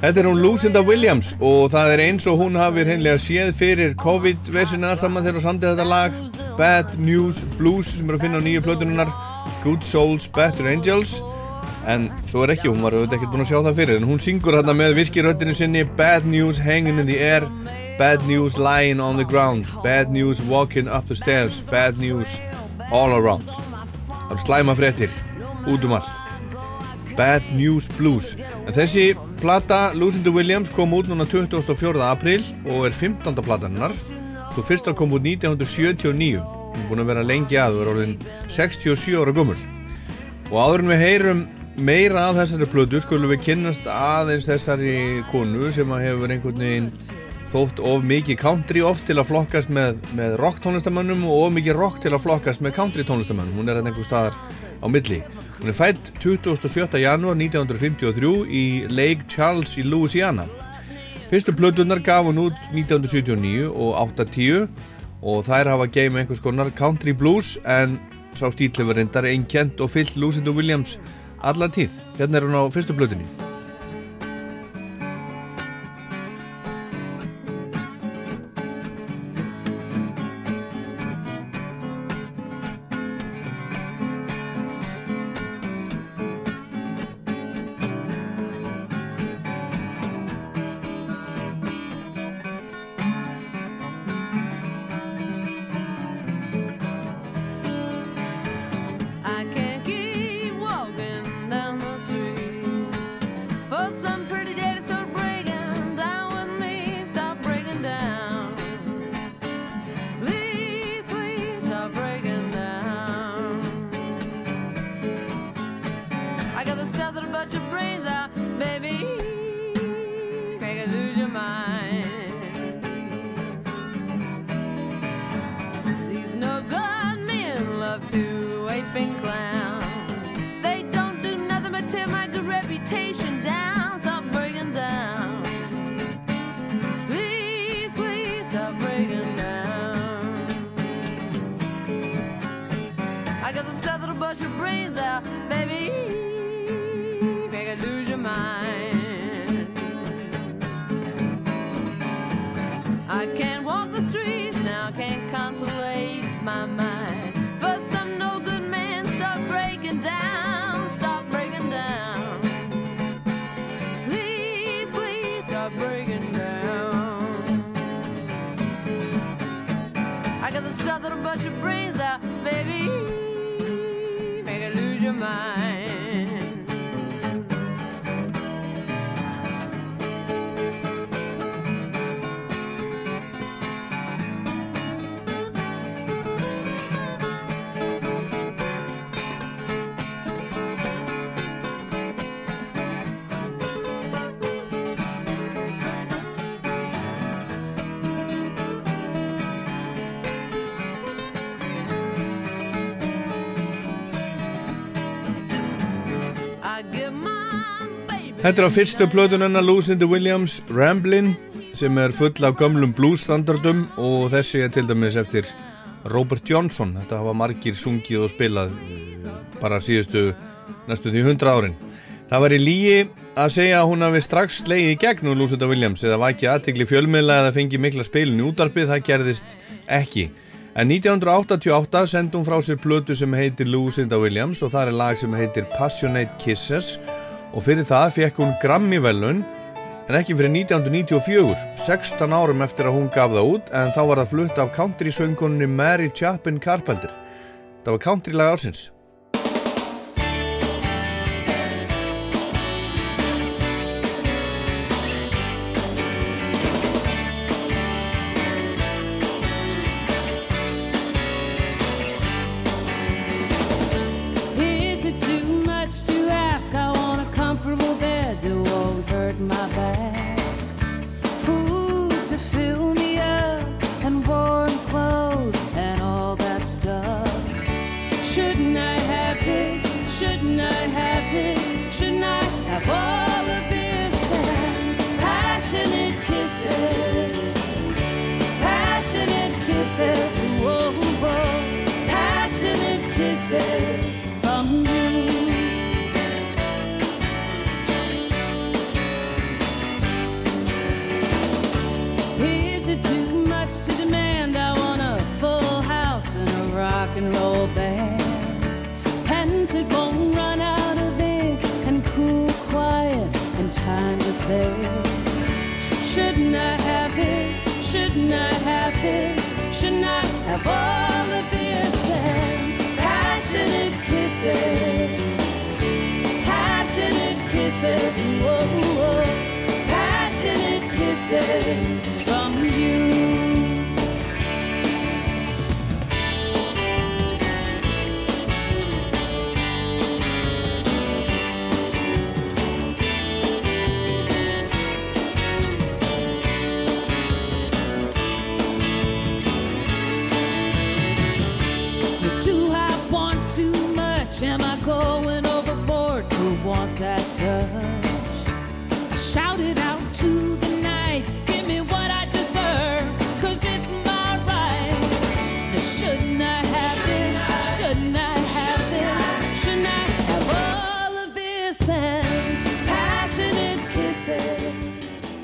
Þetta er hún Lucinda Williams og það er eins og hún hafi hreinlega séð fyrir COVID-vesina saman þegar hún samtið þetta lag. Bad News Blues sem er að finna á nýju plötununar Good Souls, Better Angels. En svo er ekki, hún var auðvitað ekkert búin að sjá það fyrir en hún syngur hérna með viskiröttinu sinni Bad News Hanging in the Air Bad News Lying on the Ground Bad News Walking up the Stairs Bad News All Around. Það eru slæma fréttir út um allt. Bad News Blues. En þessi plata Lucinda Williams kom út núna 24. april og er 15. plataninnar svo fyrsta kom út 1979 hún er búin að vera lengi að og er orðin 67 ára gummul og áður en við heyrum meira af þessari plötu skulum við kynnast aðeins þessari konu sem hefur einhvern veginn þótt of mikið country oft til að flokkast með, með rock tónlistamönnum og of mikið rock til að flokkast með country tónlistamönnum hún er hérna einhver staðar á milli hún er fætt 27. janúar 1953 í Lake Charles í Louisiana fyrstu plötunar gaf hún út 1979 og 8-10 og þær hafa geim einhvers konar country blues en sá stíl hefur reyndar einkjent og fyllt Lucinda Williams alla tíð hérna er hún á fyrstu plötunni Þetta er á fyrstu plötun hennar Lucinda Williams, Ramblin sem er full af gömlum bluesstandardum og þessi er til dæmis eftir Robert Johnson. Þetta hafa margir sungið og spilað eh, bara síðustu næstu því 100 árin. Það var í lígi að segja að hún hafi strax slegið í gegn úr Lucinda Williams eða vakið aðtegli fjölmiðla eða fengið mikla spilin í útarpið, það gerðist ekki. En 1988 sendi hún frá sér plötu sem heitir Lucinda Williams og það er lag sem heitir Passionate Kisses og fyrir það fekk hún Grammy-velun en ekki fyrir 1994, 16 árum eftir að hún gaf það út en þá var það flutt af country-söngunni Mary Chapin Carpenter. Það var country-lag ársins. Kisses, passionate kisses, whoa, whoa, passionate kisses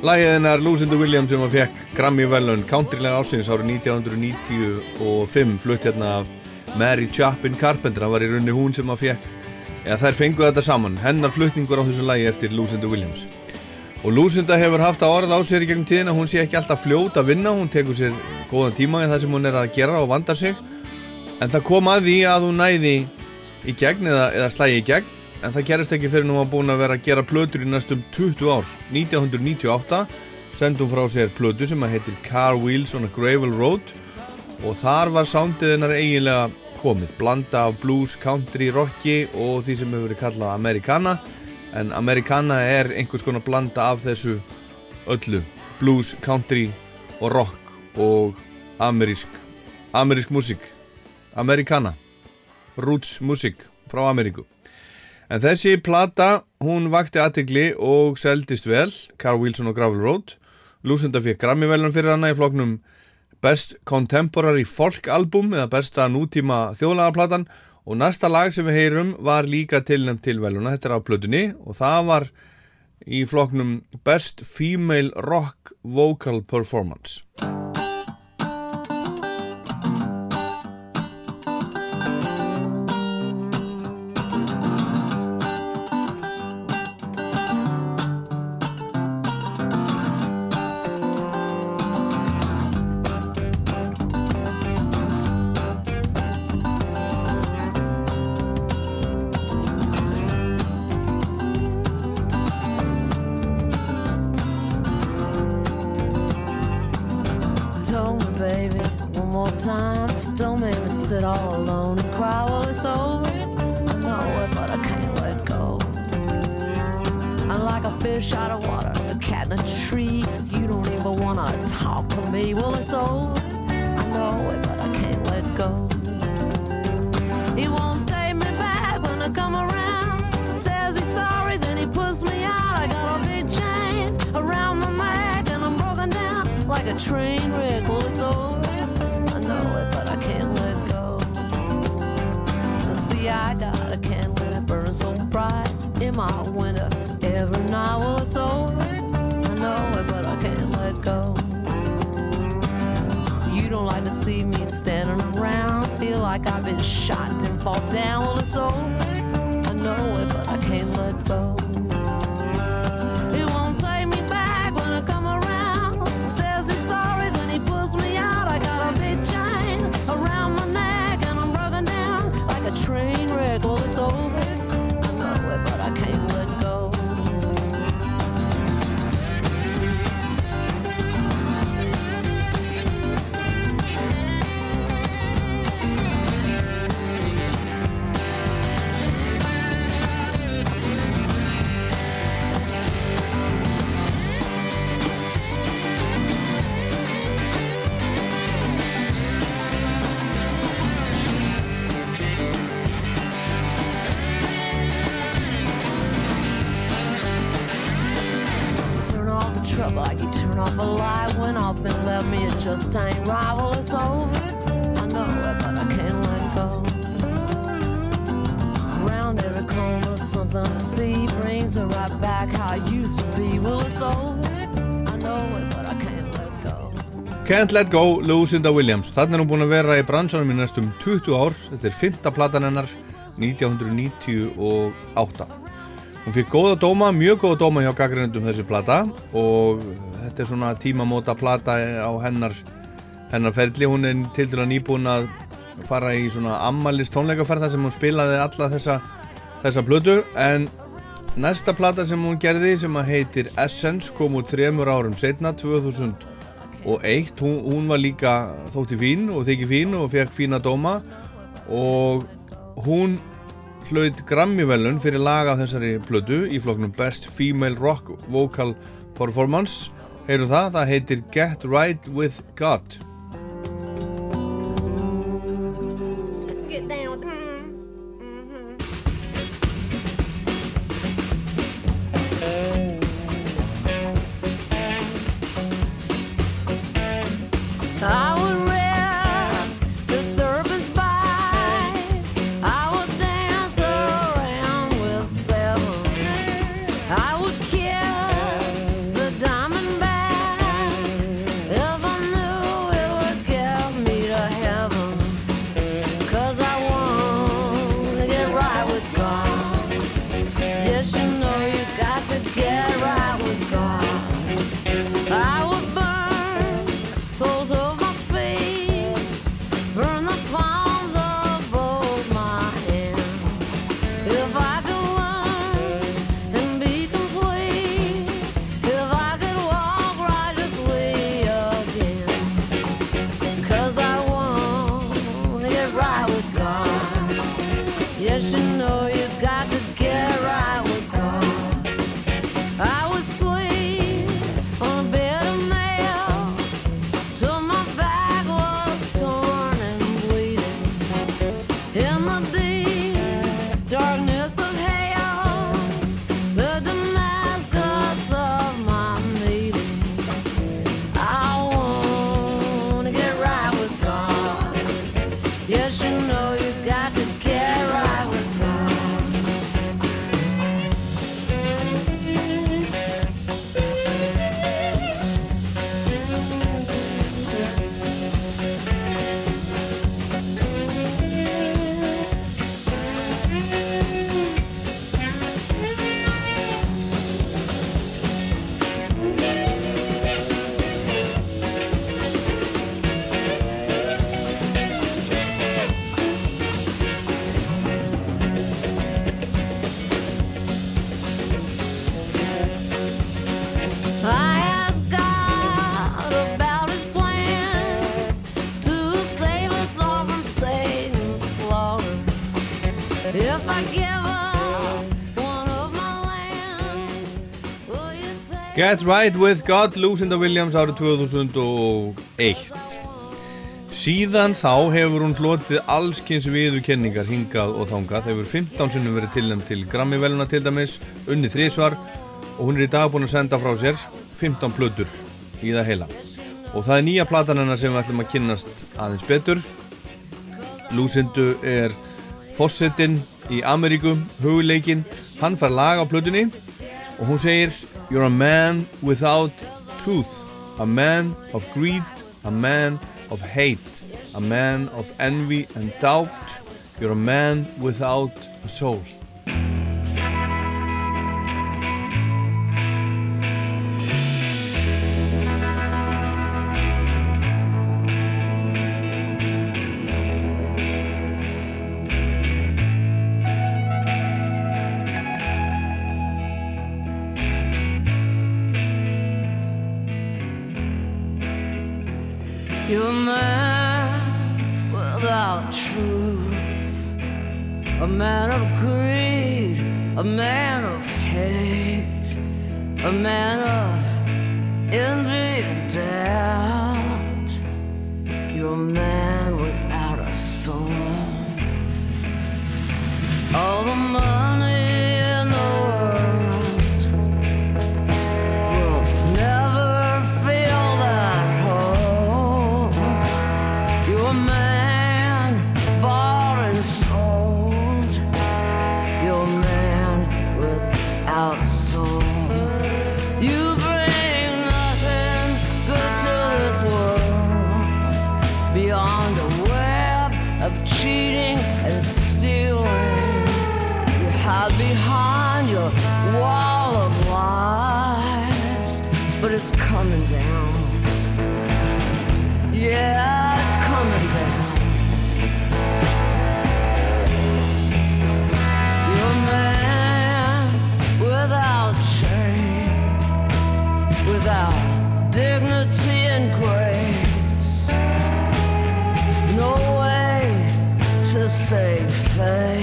kisses? Lægið hennar Lucinda Williams sem að fekk Grammy-velun countrylega ársins árið 1995 flutt hérna af Mary Chapin Carpenter, það var í rauninni hún sem að fekk eða þær fenguð þetta saman, hennar flutningur á þessu lægi eftir Lucinda Williams. Og Lucinda hefur haft að orða á sér í gegnum tíðin að hún sé ekki alltaf fljót að vinna hún tekur sér góðan tíma í það sem hún er að gera og vandar sig. En það kom að því að hún næði í gegn eða, eða slægi í gegn en það gerist ekki fyrir nú að búin að vera að gera plötur í næstum 20 ár. 1998 sendum frá sér plötu sem að heitir Car Wheels on a Gravel Road og þar var soundið hennar eiginlega komið, blanda af blues, country, rocki og því sem hefur verið kallað Americana. En Americana er einhvers konar blanda af þessu öllu. Blues, country og rock og amerísk amerísk músík. Americana. Roots músík frá Ameríku en þessi plata hún vakti aðtegli og seldist vel Carl Wilson og Gravel Road. Lucinda fekk Grammy-velun fyrir hana í floknum Best Contemporary Folk Album eða besta nútíma þjóðlagaplatan. Og næsta lag sem við heyrum var líka tilnæmt til veluna, þetta er á plötunni og það var í flokknum Best Female Rock Vocal Performance train wreck. Well, it's over. I know it, but I can't let go. See, I got a candle and it burns so bright in my winter every night. Well, it's over. I know it, but I can't let go. You don't like to see me standing around. Feel like I've been shot and fall down. Well, it's over. I know it, just right. Well, it's over. I know but I can't let go. Around every corner, something I see brings her right back how I used to be. Well, it's over. I know it, but I can't let go. Can't Let Go, Lucinda Williams Þannig er hún búin að vera í bransanum í næstum 20 ár Þetta er fymta platan hennar 1998 Hún fikk góða dóma, mjög góða dóma hjá gaggrindum þessi plata og þetta er svona tímamóta plata á hennar hennar ferli, hún er til dæla nýbúin að fara í svona ammalist tónleikaferð þar sem hún spilaði alla þessa þessa plötu. En næsta plata sem hún gerði sem að heitir Essence kom út þremur árum setna 2001 hún, hún var líka þótti fín og þykki fín og fekk fína dóma. Og hún hlaut Grammy-velun fyrir lag af þessari plötu í flokknum Best Female Rock Vocal Performance. Heyru það, það heitir Get Right With God Get Right With God, Lucinda Williams árið 2001 Síðan þá hefur hún hlotið allskins viðurkenningar hingað og þangað. Það hefur 15 sinnum verið tilnæmt til Grammy-veluna til dæmis, unni þrísvar og hún er í dag búin að senda frá sér 15 plötur í það heila. Og það er nýja platan hennar sem við ætlum að kynnast aðeins betur. Lucindu er fossettinn í Ameríku, hugleikinn, hann fær lag á plötunni og hún segir You're a man without truth, a man of greed, a man of hate, a man of envy and doubt. You're a man without a soul. It's coming down. Yeah, it's coming down. You're a man without shame, without dignity and grace. No way to save face.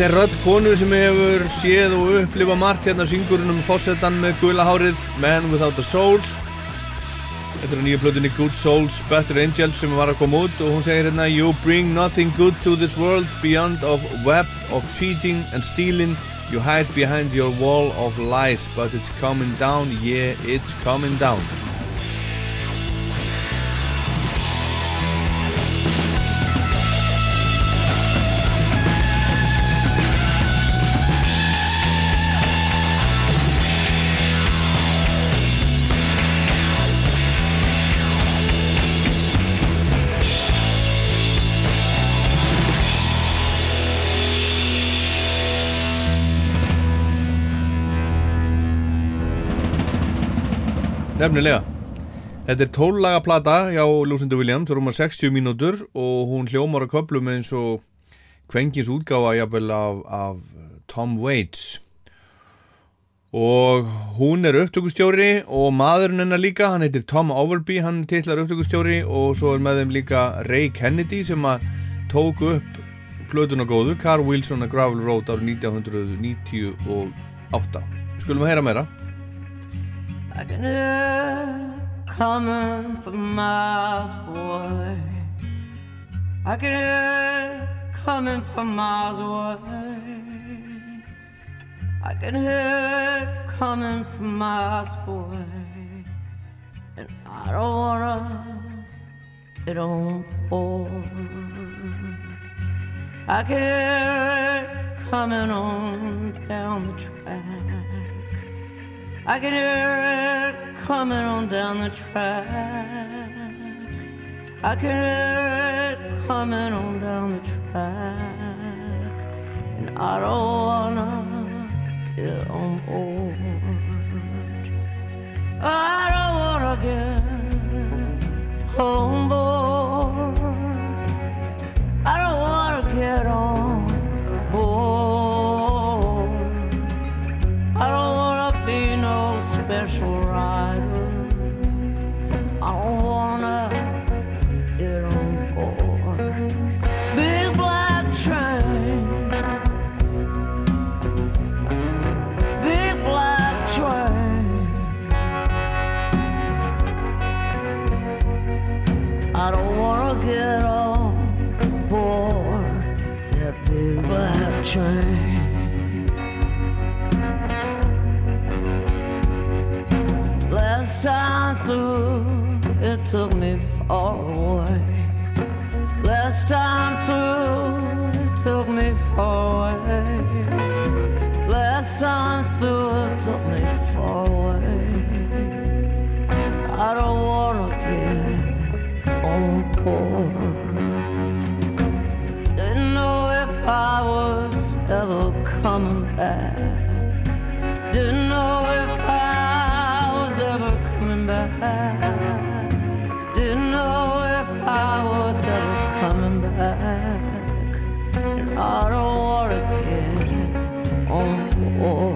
Þetta er rödd konu sem hefur séð og upplifa margt hérna syngurinn um fósettan með gula hárið Man Without a Soul. Þetta er nýja plötunni Good Souls Better Angels sem var að koma út og hún segir hérna You bring nothing good to this world beyond of web of cheating and stealing. You hide behind your wall of lies but it's coming down, yeah it's coming down Nefnilega. Þetta er tóllaga plata hjá Lucinda Williams, rúmar 60 mínútur og hún hljómar að köplum eins og kvengins útgáfa jafnvel af, af Tom Waits. Og hún er upptökustjóri og maðurinn hennar líka, hann heitir Tom Overby, hann titlar upptökustjóri og svo er með þeim líka Ray Kennedy sem að tók upp plötuna góðu, Carl Wilson að Gravel Road árið 1998. Skulum að heyra meira. I can hear it coming from miles away. I can hear it coming from miles away. I can hear it coming from miles away. And I don't wanna get on board. I can hear it coming on down the track. I can hear it coming on down the track. I can hear it coming on down the track. And I don't wanna get on board. I don't wanna get on board. I don't wanna get on special rider. I don't wanna get on board. Big black train. Big black train. I don't wanna get on board that big black train. Last time through, it took me far away. Last time through, it took me far away. Last time through, it took me far away. I don't wanna get on board. Didn't know if I was ever coming back. Didn't know if I was ever coming back. And I don't wanna get on board.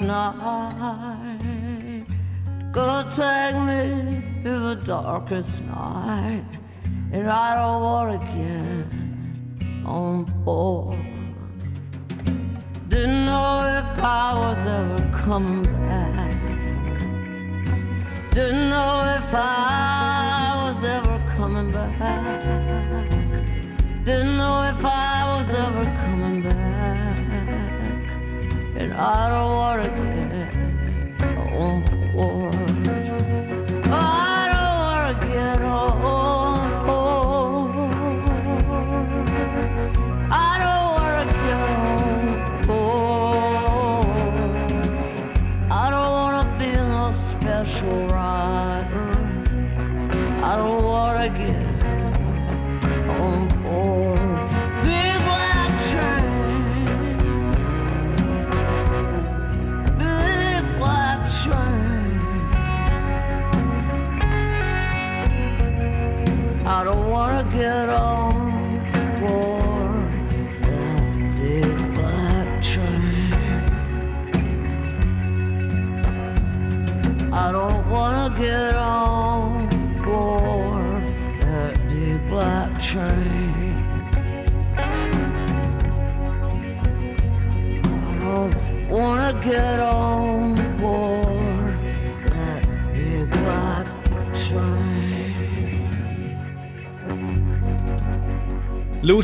Night. Gonna take me through the darkest night.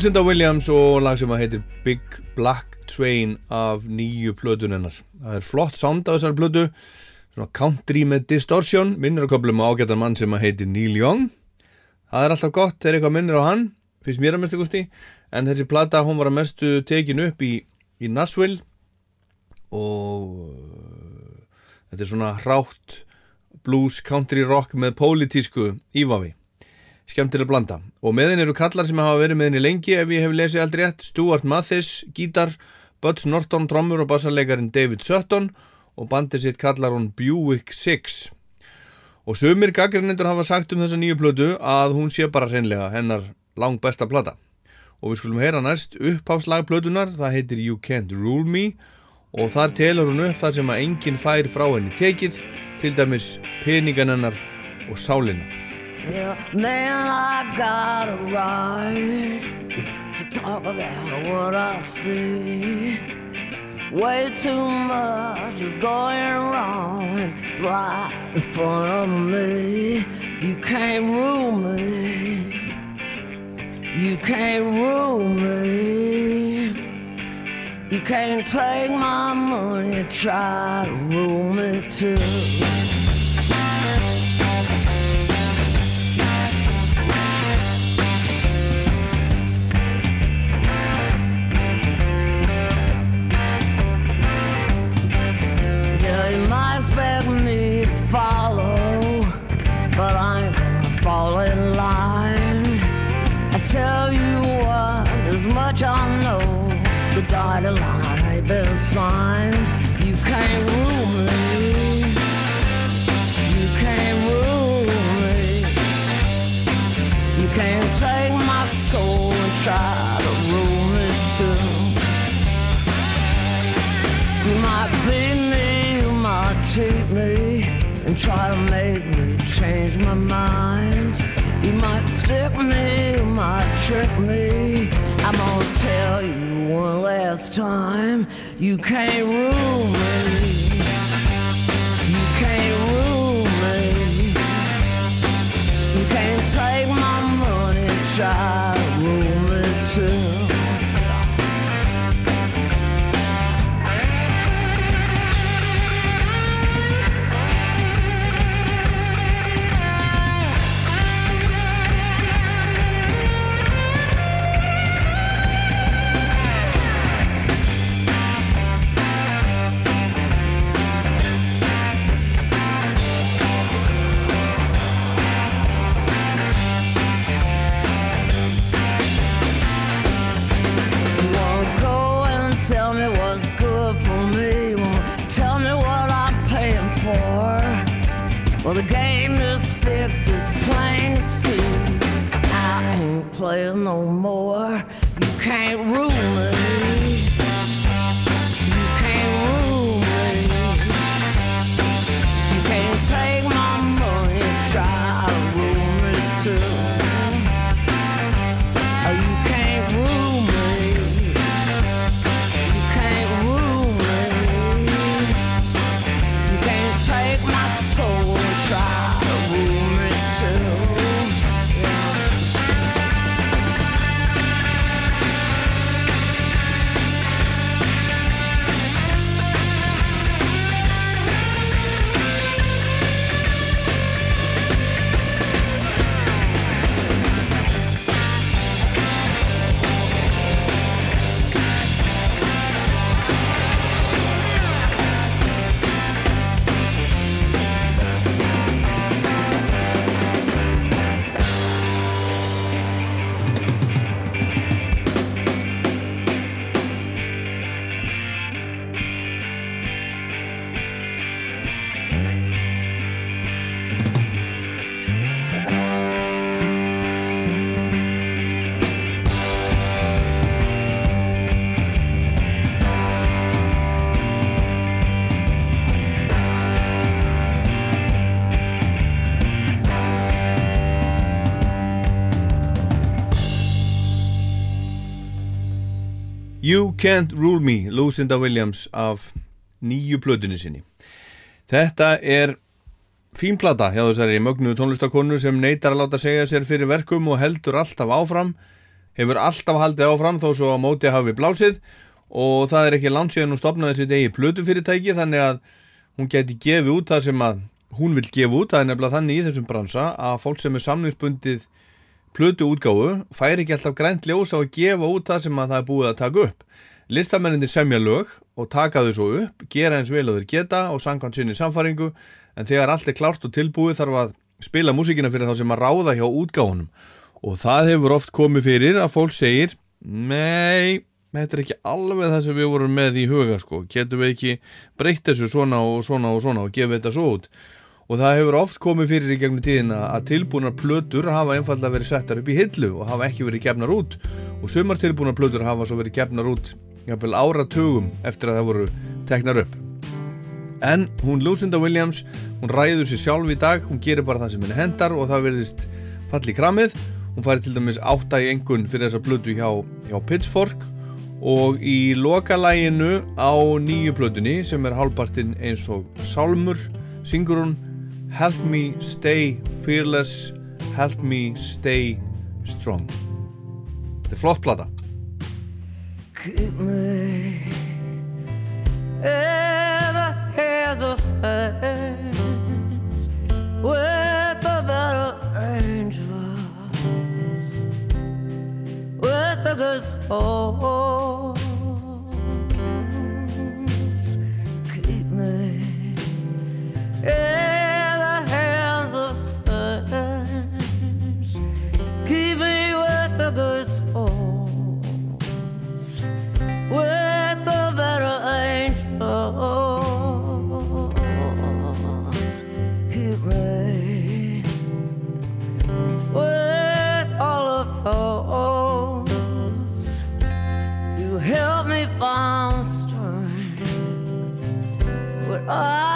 Lucinda Williams og lag sem að heitir Big Black Train af nýju plötunennar. Það er flott sound af þessari plötu, svona country með distortion, minnir að köflum á ágættan mann sem að heitir Neil Young. Það er alltaf gott þegar eitthvað minnir á hann, finnst mér að mestu gusti, en þessi plata hún var að mestu tekin upp í, í Nashville og uh, þetta er svona hrátt blues, country rock með pólitísku ívafi skemmtileg blanda. Og með henni eru kallar sem hafa verið með henni lengi ef ég hef lesið aldrei rétt Stuart Mathis, gítar Butch Norton, trommur og bassarleikarin David Sutton og bandið sitt kallar hún Buick 6 og sumir gaggrinendur hafa sagt um þessa nýju plötu að hún sé bara hreinlega hennar lang besta plata. Og við skulum heyra næst uppháslag plötunar það heitir You Can't Rule Me og þar telur hún upp þar sem að enginn fær frá henni tekið til dæmis peningan hennar og sálina Yeah, man, I got a right to talk about what I see. Way too much is going wrong right in front of me. You can't rule me. You can't rule me. You can't take my money, try to rule me too. Might expect me to follow, but I ain't gonna fall in line. I tell you what, as much I know, the dotted line ain't been signed. You can't rule me. You can't rule me. You can't take my soul and try cheat me, and try to make me change my mind. You might sick me, you might trick me. I'm gonna tell you one last time, you can't rule me. You can't rule me. You can't take my money, try Well, the game is fixed, it's plain to see. I ain't playing no more. You can't rule me. You Can't Rule Me, Lucinda Williams af nýju plötunni sinni. Þetta er fín plata hjá þessari mögnu tónlistakonu sem neytar að láta segja sér fyrir verkum og heldur alltaf áfram, hefur alltaf haldið áfram þó svo að móti hafi blásið og það er ekki langt síðan hún stopnaði sitt eigi plötufyrirtæki þannig að hún geti gefið út það sem að hún vil gefa út, það er nefnilega þannig í þessum bransa að fólk sem er samlingsbundið plötu útgáfu fær ekki alltaf grænt ljós á að gefa út það sem að það er búið að taka upp. Listamenninir semja lög og taka þau svo upp, gera eins vel að þeir geta og sangkvæmt sinni samfaringu en þegar allt er klárt og tilbúið þarf að spila músíkina fyrir þá sem að ráða hjá útgáfunum. Og það hefur oft komið fyrir að fólk segir Nei, þetta er ekki alveg það sem við vorum með í huga sko, getum við ekki breytt þessu svona og svona og svona og gefa þetta svo út og það hefur oft komið fyrir í gegnum tíðina að tilbúnar plötur hafa einfallega verið settar upp í hillu og hafa ekki verið gefnar út. Og sumar tilbúnar plötur hafa svo verið gefnar út jafnvel áratugum eftir að það voru teknar upp. En hún Lucinda Williams hún ræður sér sjálf í dag hún gerir bara það sem henni hendar og það verðist falli kramið. Hún færi til dæmis átta í engun fyrir þessa plötu hjá, hjá Pitchfork og í lokalæginu á nýju plötunni sem er hálfpartinn eins og Salmur syngur hún Help me stay fearless Help me stay strong. Þetta er flott plata. Keep me in the hands of saints with the better angels with the good souls. Keep me in good souls with the better angels. Keep me with all of those who help me find strength. When I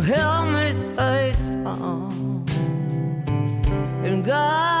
who help me stay strong and guide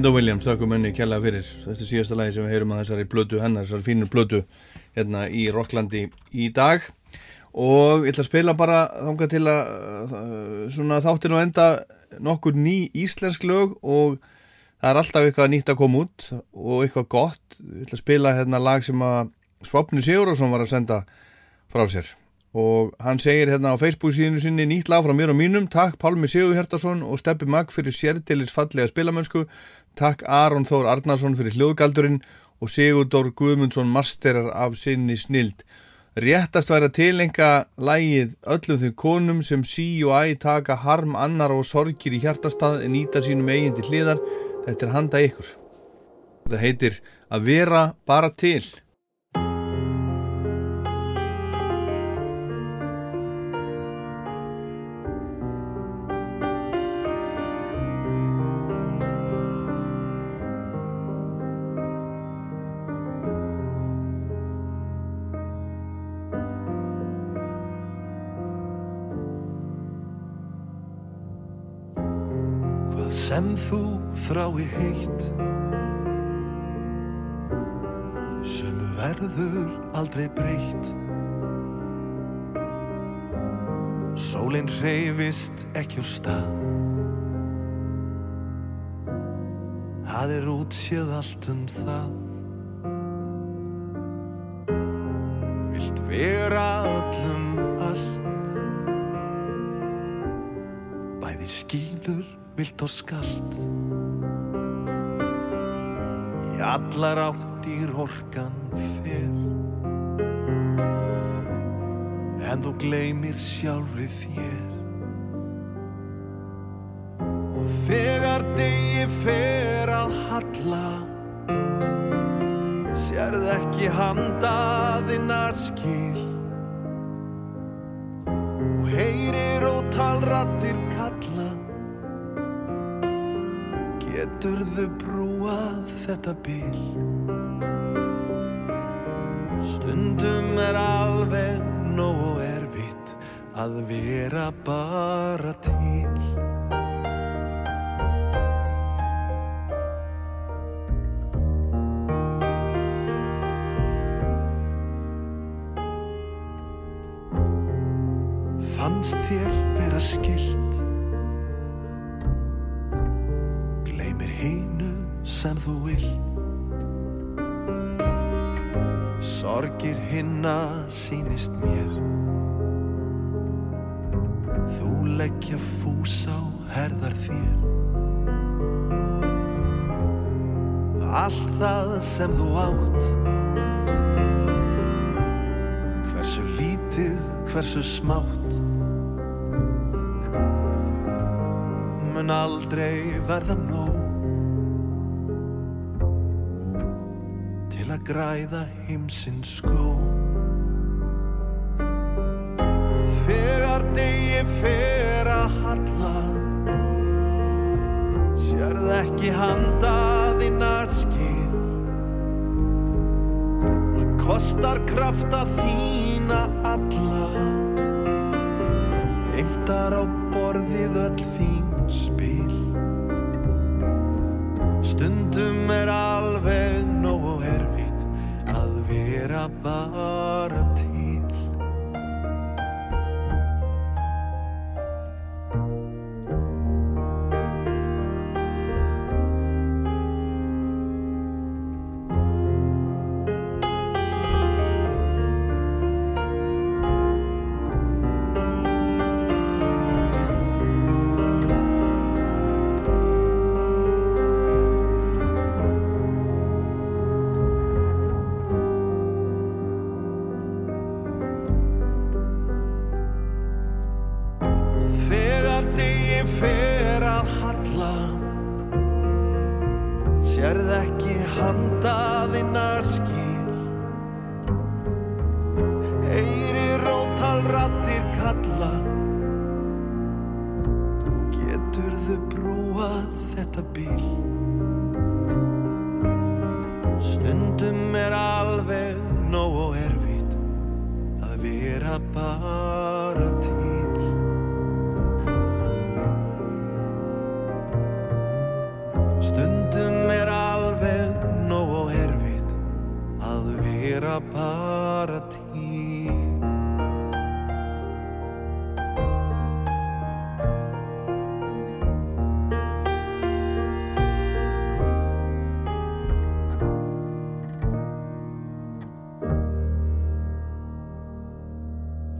Lucinda Williams, þakkum henni kjalla fyrir. Þetta er síðasta lagi sem við heyrum að þessari blötu hennar, þessari fínur blötu hérna í Rocklandi í dag. Og ég ætla að spila bara þangað til að uh, svona þáttir og enda nokkur ný íslensk lög og það er alltaf eitthvað nýtt að koma út og eitthvað gott. Ég ætla að spila hérna lag sem að Svapni Sigurðarsson var að senda frá sér. Og hann segir hérna á Facebook síðinu sinni nýtt lag frá mér og mínum. Takk Pálmi Sigur Hjartarsson og Steppi Magg fyrir sérdilis fallega spilamönsku takk Aron Þór Arnarsson fyrir hljóðgaldurinn og Sigurdór Guðmundsson masterar af sinni snild. Réttast væri að tilenga lægið öllum þeim konum sem sí og æ taka harm annar og sorgir í hjartastað en nýta sínum eigin til hliðar. Þetta er handa ykkur. Það heitir að vera bara til sem þú þráir heitt Sömu verður aldrei breytt. Sólinn hreyfist ekki á stað. Það er útséð allt um það. Vilt vera öllum og skalt. Í allar áttir orkan fer. En þú gleymir sjálfri þér. Og þegar degi fer að halla Sérð ekki handaðinnar þetta bil Stundum er alveg nóg erfitt að vera bara verða nóg Til að græða heimsins skó Þegar degi fer að halla Sérð ekki handa þína skil Það kostar krafta þína ekki handa þinna skil Heyri rótal rattir kalla. Geturðu brúað þetta bíl? Stundum er alveg nógu erfitt að vera bara til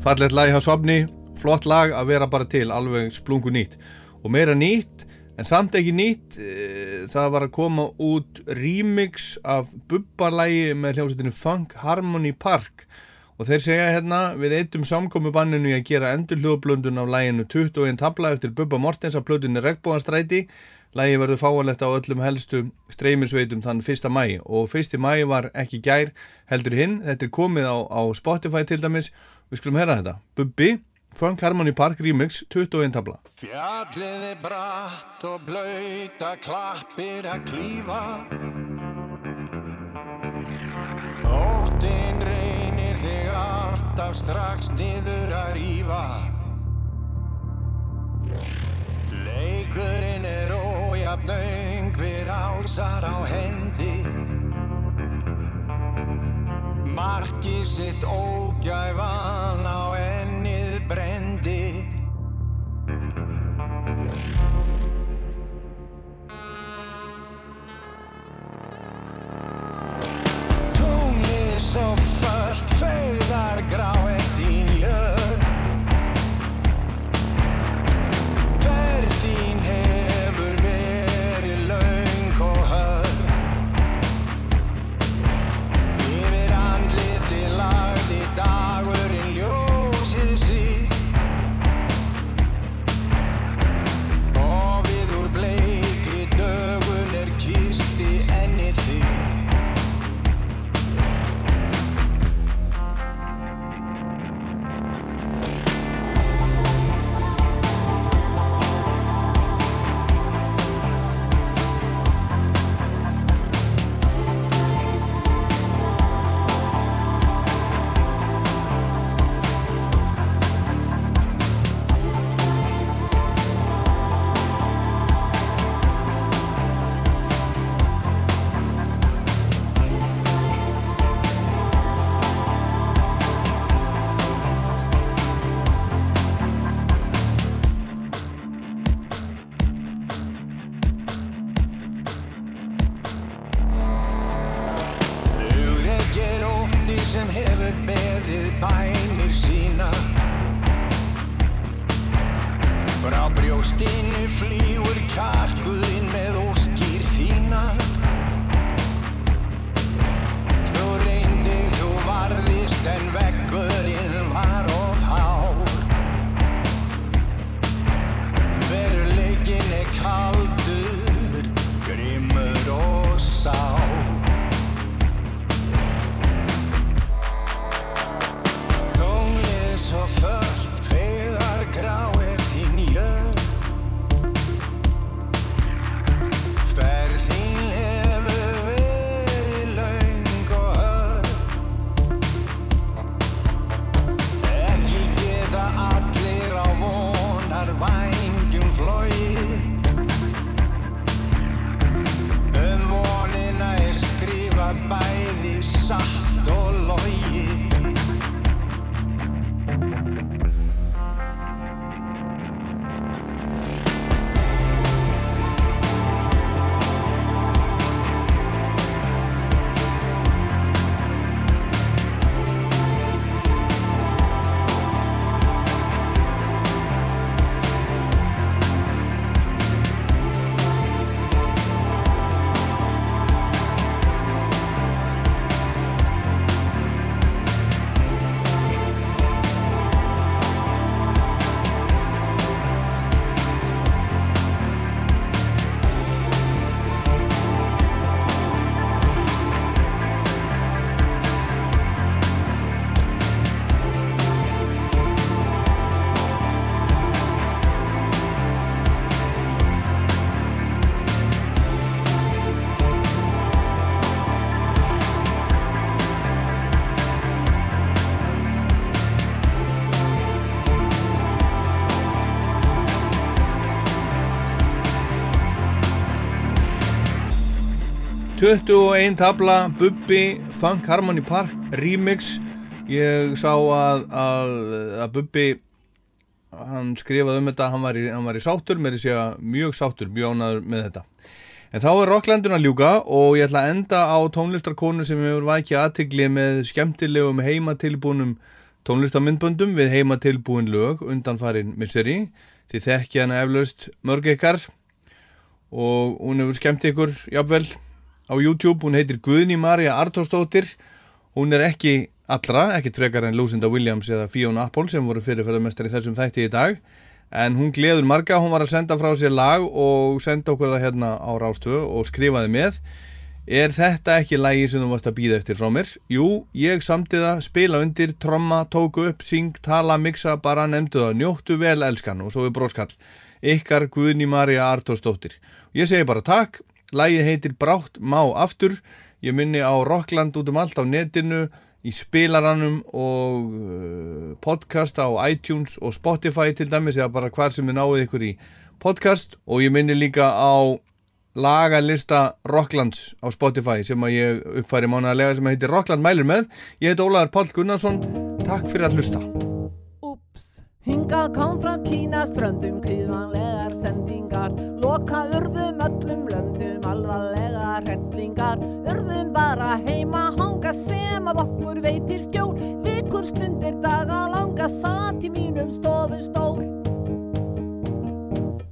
Fallegt lag hjá Svabni, flott lag að vera bara til, alveg splungu nýtt. Og meira nýtt, en samt ekki nýtt e, það var að koma út remix af bubbalægi með hljómsveitinu Funk Harmony Park. Og þeir segja hérna við eittum samkomi banninu í að gera endur hljóðblöndun af læginu 21 tabla eftir Bubba Mortens af plötunni Regnbóðanstræti Lægi verður fáanlegt á öllum helstu streymisveitum þann 1. mæ og 1. mæ var ekki gær heldur hinn, þetta er komið á, á Spotify til dæmis, við skulum hera þetta. Bubbi, Funk Harmony Park Remix 21 tabla Fjallið er bratt og blöyta klappir að klífa. Óttinn reynir þig alltaf strax niður að rífa. Leikurinn er ójafnöng við ásar á hendi. Markið sitt ógæfan á ennið bænir sína. Frá brjóstinu flý 21 tabla, Bubbi, Funk Harmony Park, Remix. Ég sá að, að, að Bubbi hann skrifaði um þetta, hann var í, hann var í sáttur með þess að mjög sáttur, mjög ánaður með þetta. En þá er Rocklandun að ljúka og ég ætla að enda á tónlistarkonu sem hefur vækið aðtegli með skemmtilegum heimatilbúnum tónlistarmyndböndum við heimatilbúin lög undan farin misseri. Því þekki hana eflaust mörg ykkar. Og hún hefur skemmt ykkur jafnvel á YouTube, hún heitir Guðni Marja Artóstóttir hún er ekki allra, ekkert frekar en Lucinda Williams eða Fiona Apple sem voru fyrirferðarmestari þessum þætti í dag. En hún gleður marga, hún var að senda frá sér lag og senda okkur það hérna á Rástöðu og skrifaði með. Er þetta ekki lægi sem þú varst að býða eftir frá mér? Jú, ég samti það, spila undir, tromma, tóku upp, syng, tala, mixa, bara nefndu það, njóttu vel elskan. Og svo er bróskall. Ykkar Guðni Marja Artósdóttir. Ég segi bara takk, lægið heitir Brátt má aftur, ég minni á Rockland út um allt á netinu, í spilaranum og uh, podcast á iTunes og Spotify til dæmis eða bara hvar sem þið náðu ykkur í podcast. Og ég minni líka á lagalista Rocklands á Spotify sem að ég uppfæri mánaðarlega sem heitir Rockland mælur með. Ég heit Ólaður Pál Gunnarsson. Takk fyrir að hlusta. Hingað kom frá Kína ströndum kvíðvanlegar sendingar. Loka urðum hrellingar Urðum bara heima hanga sem að okkur veitir skjól. Vikur stundir daga langa satt í mínum stofu stór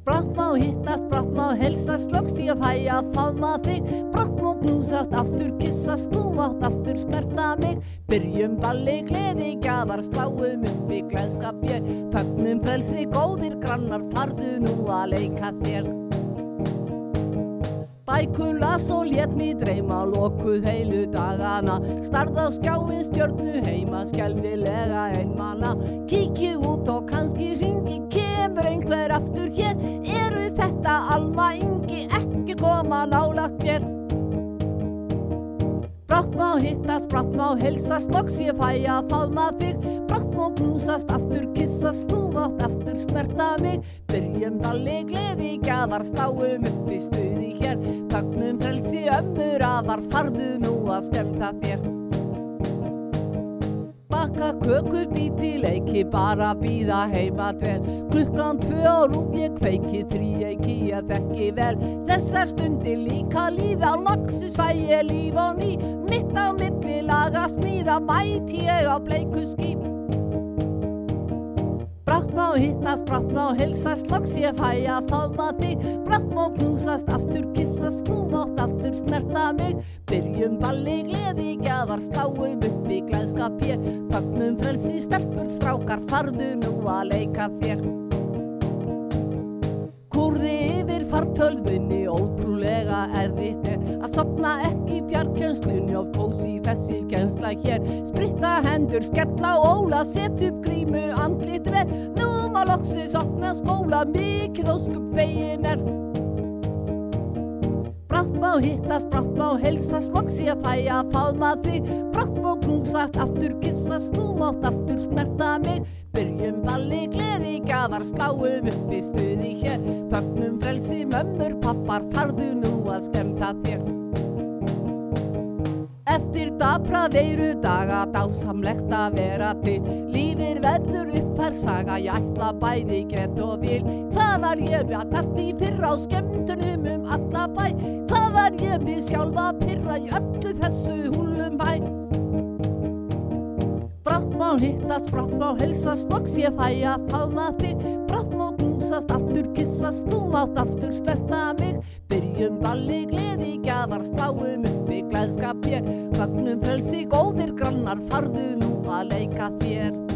Brátt má hittast, brátt má helsast, loks ég fæ að faðma þig. Brátt má knúsast, aftur kissast, þú mátt aftur smerta mig. Byrjum balli, gleði, gjafar, sláum upp í glæðskap ég. Fögnum frelsi, góðir grannar, farðu nú að leika þér Bækula svo létt mér dreyma lokuð heilu dagana. Starð á skjáin stjörnu heima skjálfilega einmana. Kíkju út og kannski ringi kemur einhver aftur hér. Eru þetta alma yngi ekki koma nálagt mér. Brátt má hittast, brátt má helsast, loks ég fæ að faðma þig. Brátt má knúsast, aftur kissast, þú mátt aftur smerta mig. Byrjum balli, gleði, gjafar, sláum upp í stuði hér Fögnum frelsi, ömmur, afar, farðu nú að skemmta þér. Baka kökur, bíti, leiki, bara býða heima dvel. Klukkan tvö á rúm, ég kveiki, þrý, ekki, ég þekki vel. Þessar stundir líka líða, loksis fæ ég líf á ný. Mitt á milli laga smíða, mæti ég á bleiku ským Brátt má hittast, brátt má helsast, loks ég fæ að faðma þig Brátt má knúsast, aftur kissast, þú mátt aftur smerta mig. Byrjum balli, gleði, gjafar, sláum upp í glæðskap ég. Fagnum frelsi, stelpur, strákar, farðu nú að leika þér. Kúrði yfir fartölfunni, ótrúlega erfitt er Að sopna ekki fjarkjönslunni og pósi þessi kjönsla hér. Spritta hendur, skella óla, set upp grímu, andlit vel. Nú má loksis opna skóla, mikið óskup vegin er. Brátt má hittast, brátt má helsast, loks ég fæ að faðma þig Brátt má knúsast, aftur kissast, þú mátt aftur smerta mig. Byrjum balli, gleði, gjafar, sláum upp í stuði hér. Fögnum frelsi, mömmur, pappar, farðu nú að skemmta þér Eftir dapra veiru daga dásamlegt að vera til. Lífið verður kemur upp þær saga Ég ætla bæði get og vil. Hvað var ég með að karti fyrra á skemmtunum um alla bæ? Hvað var ég með sjálfa pyrra í öllu þessu húlum bæ? Brátt má hittast, brátt má helsast Loks ég fæ að fána þig Brátt má knúsast, aftur kissast Þú mátt aftur snerta mig. Byrjum balli, gleði, gjafar Sláum upp í glæðskap hér. Vagnum frelsi, góðir grannar Farðu nú að leika þér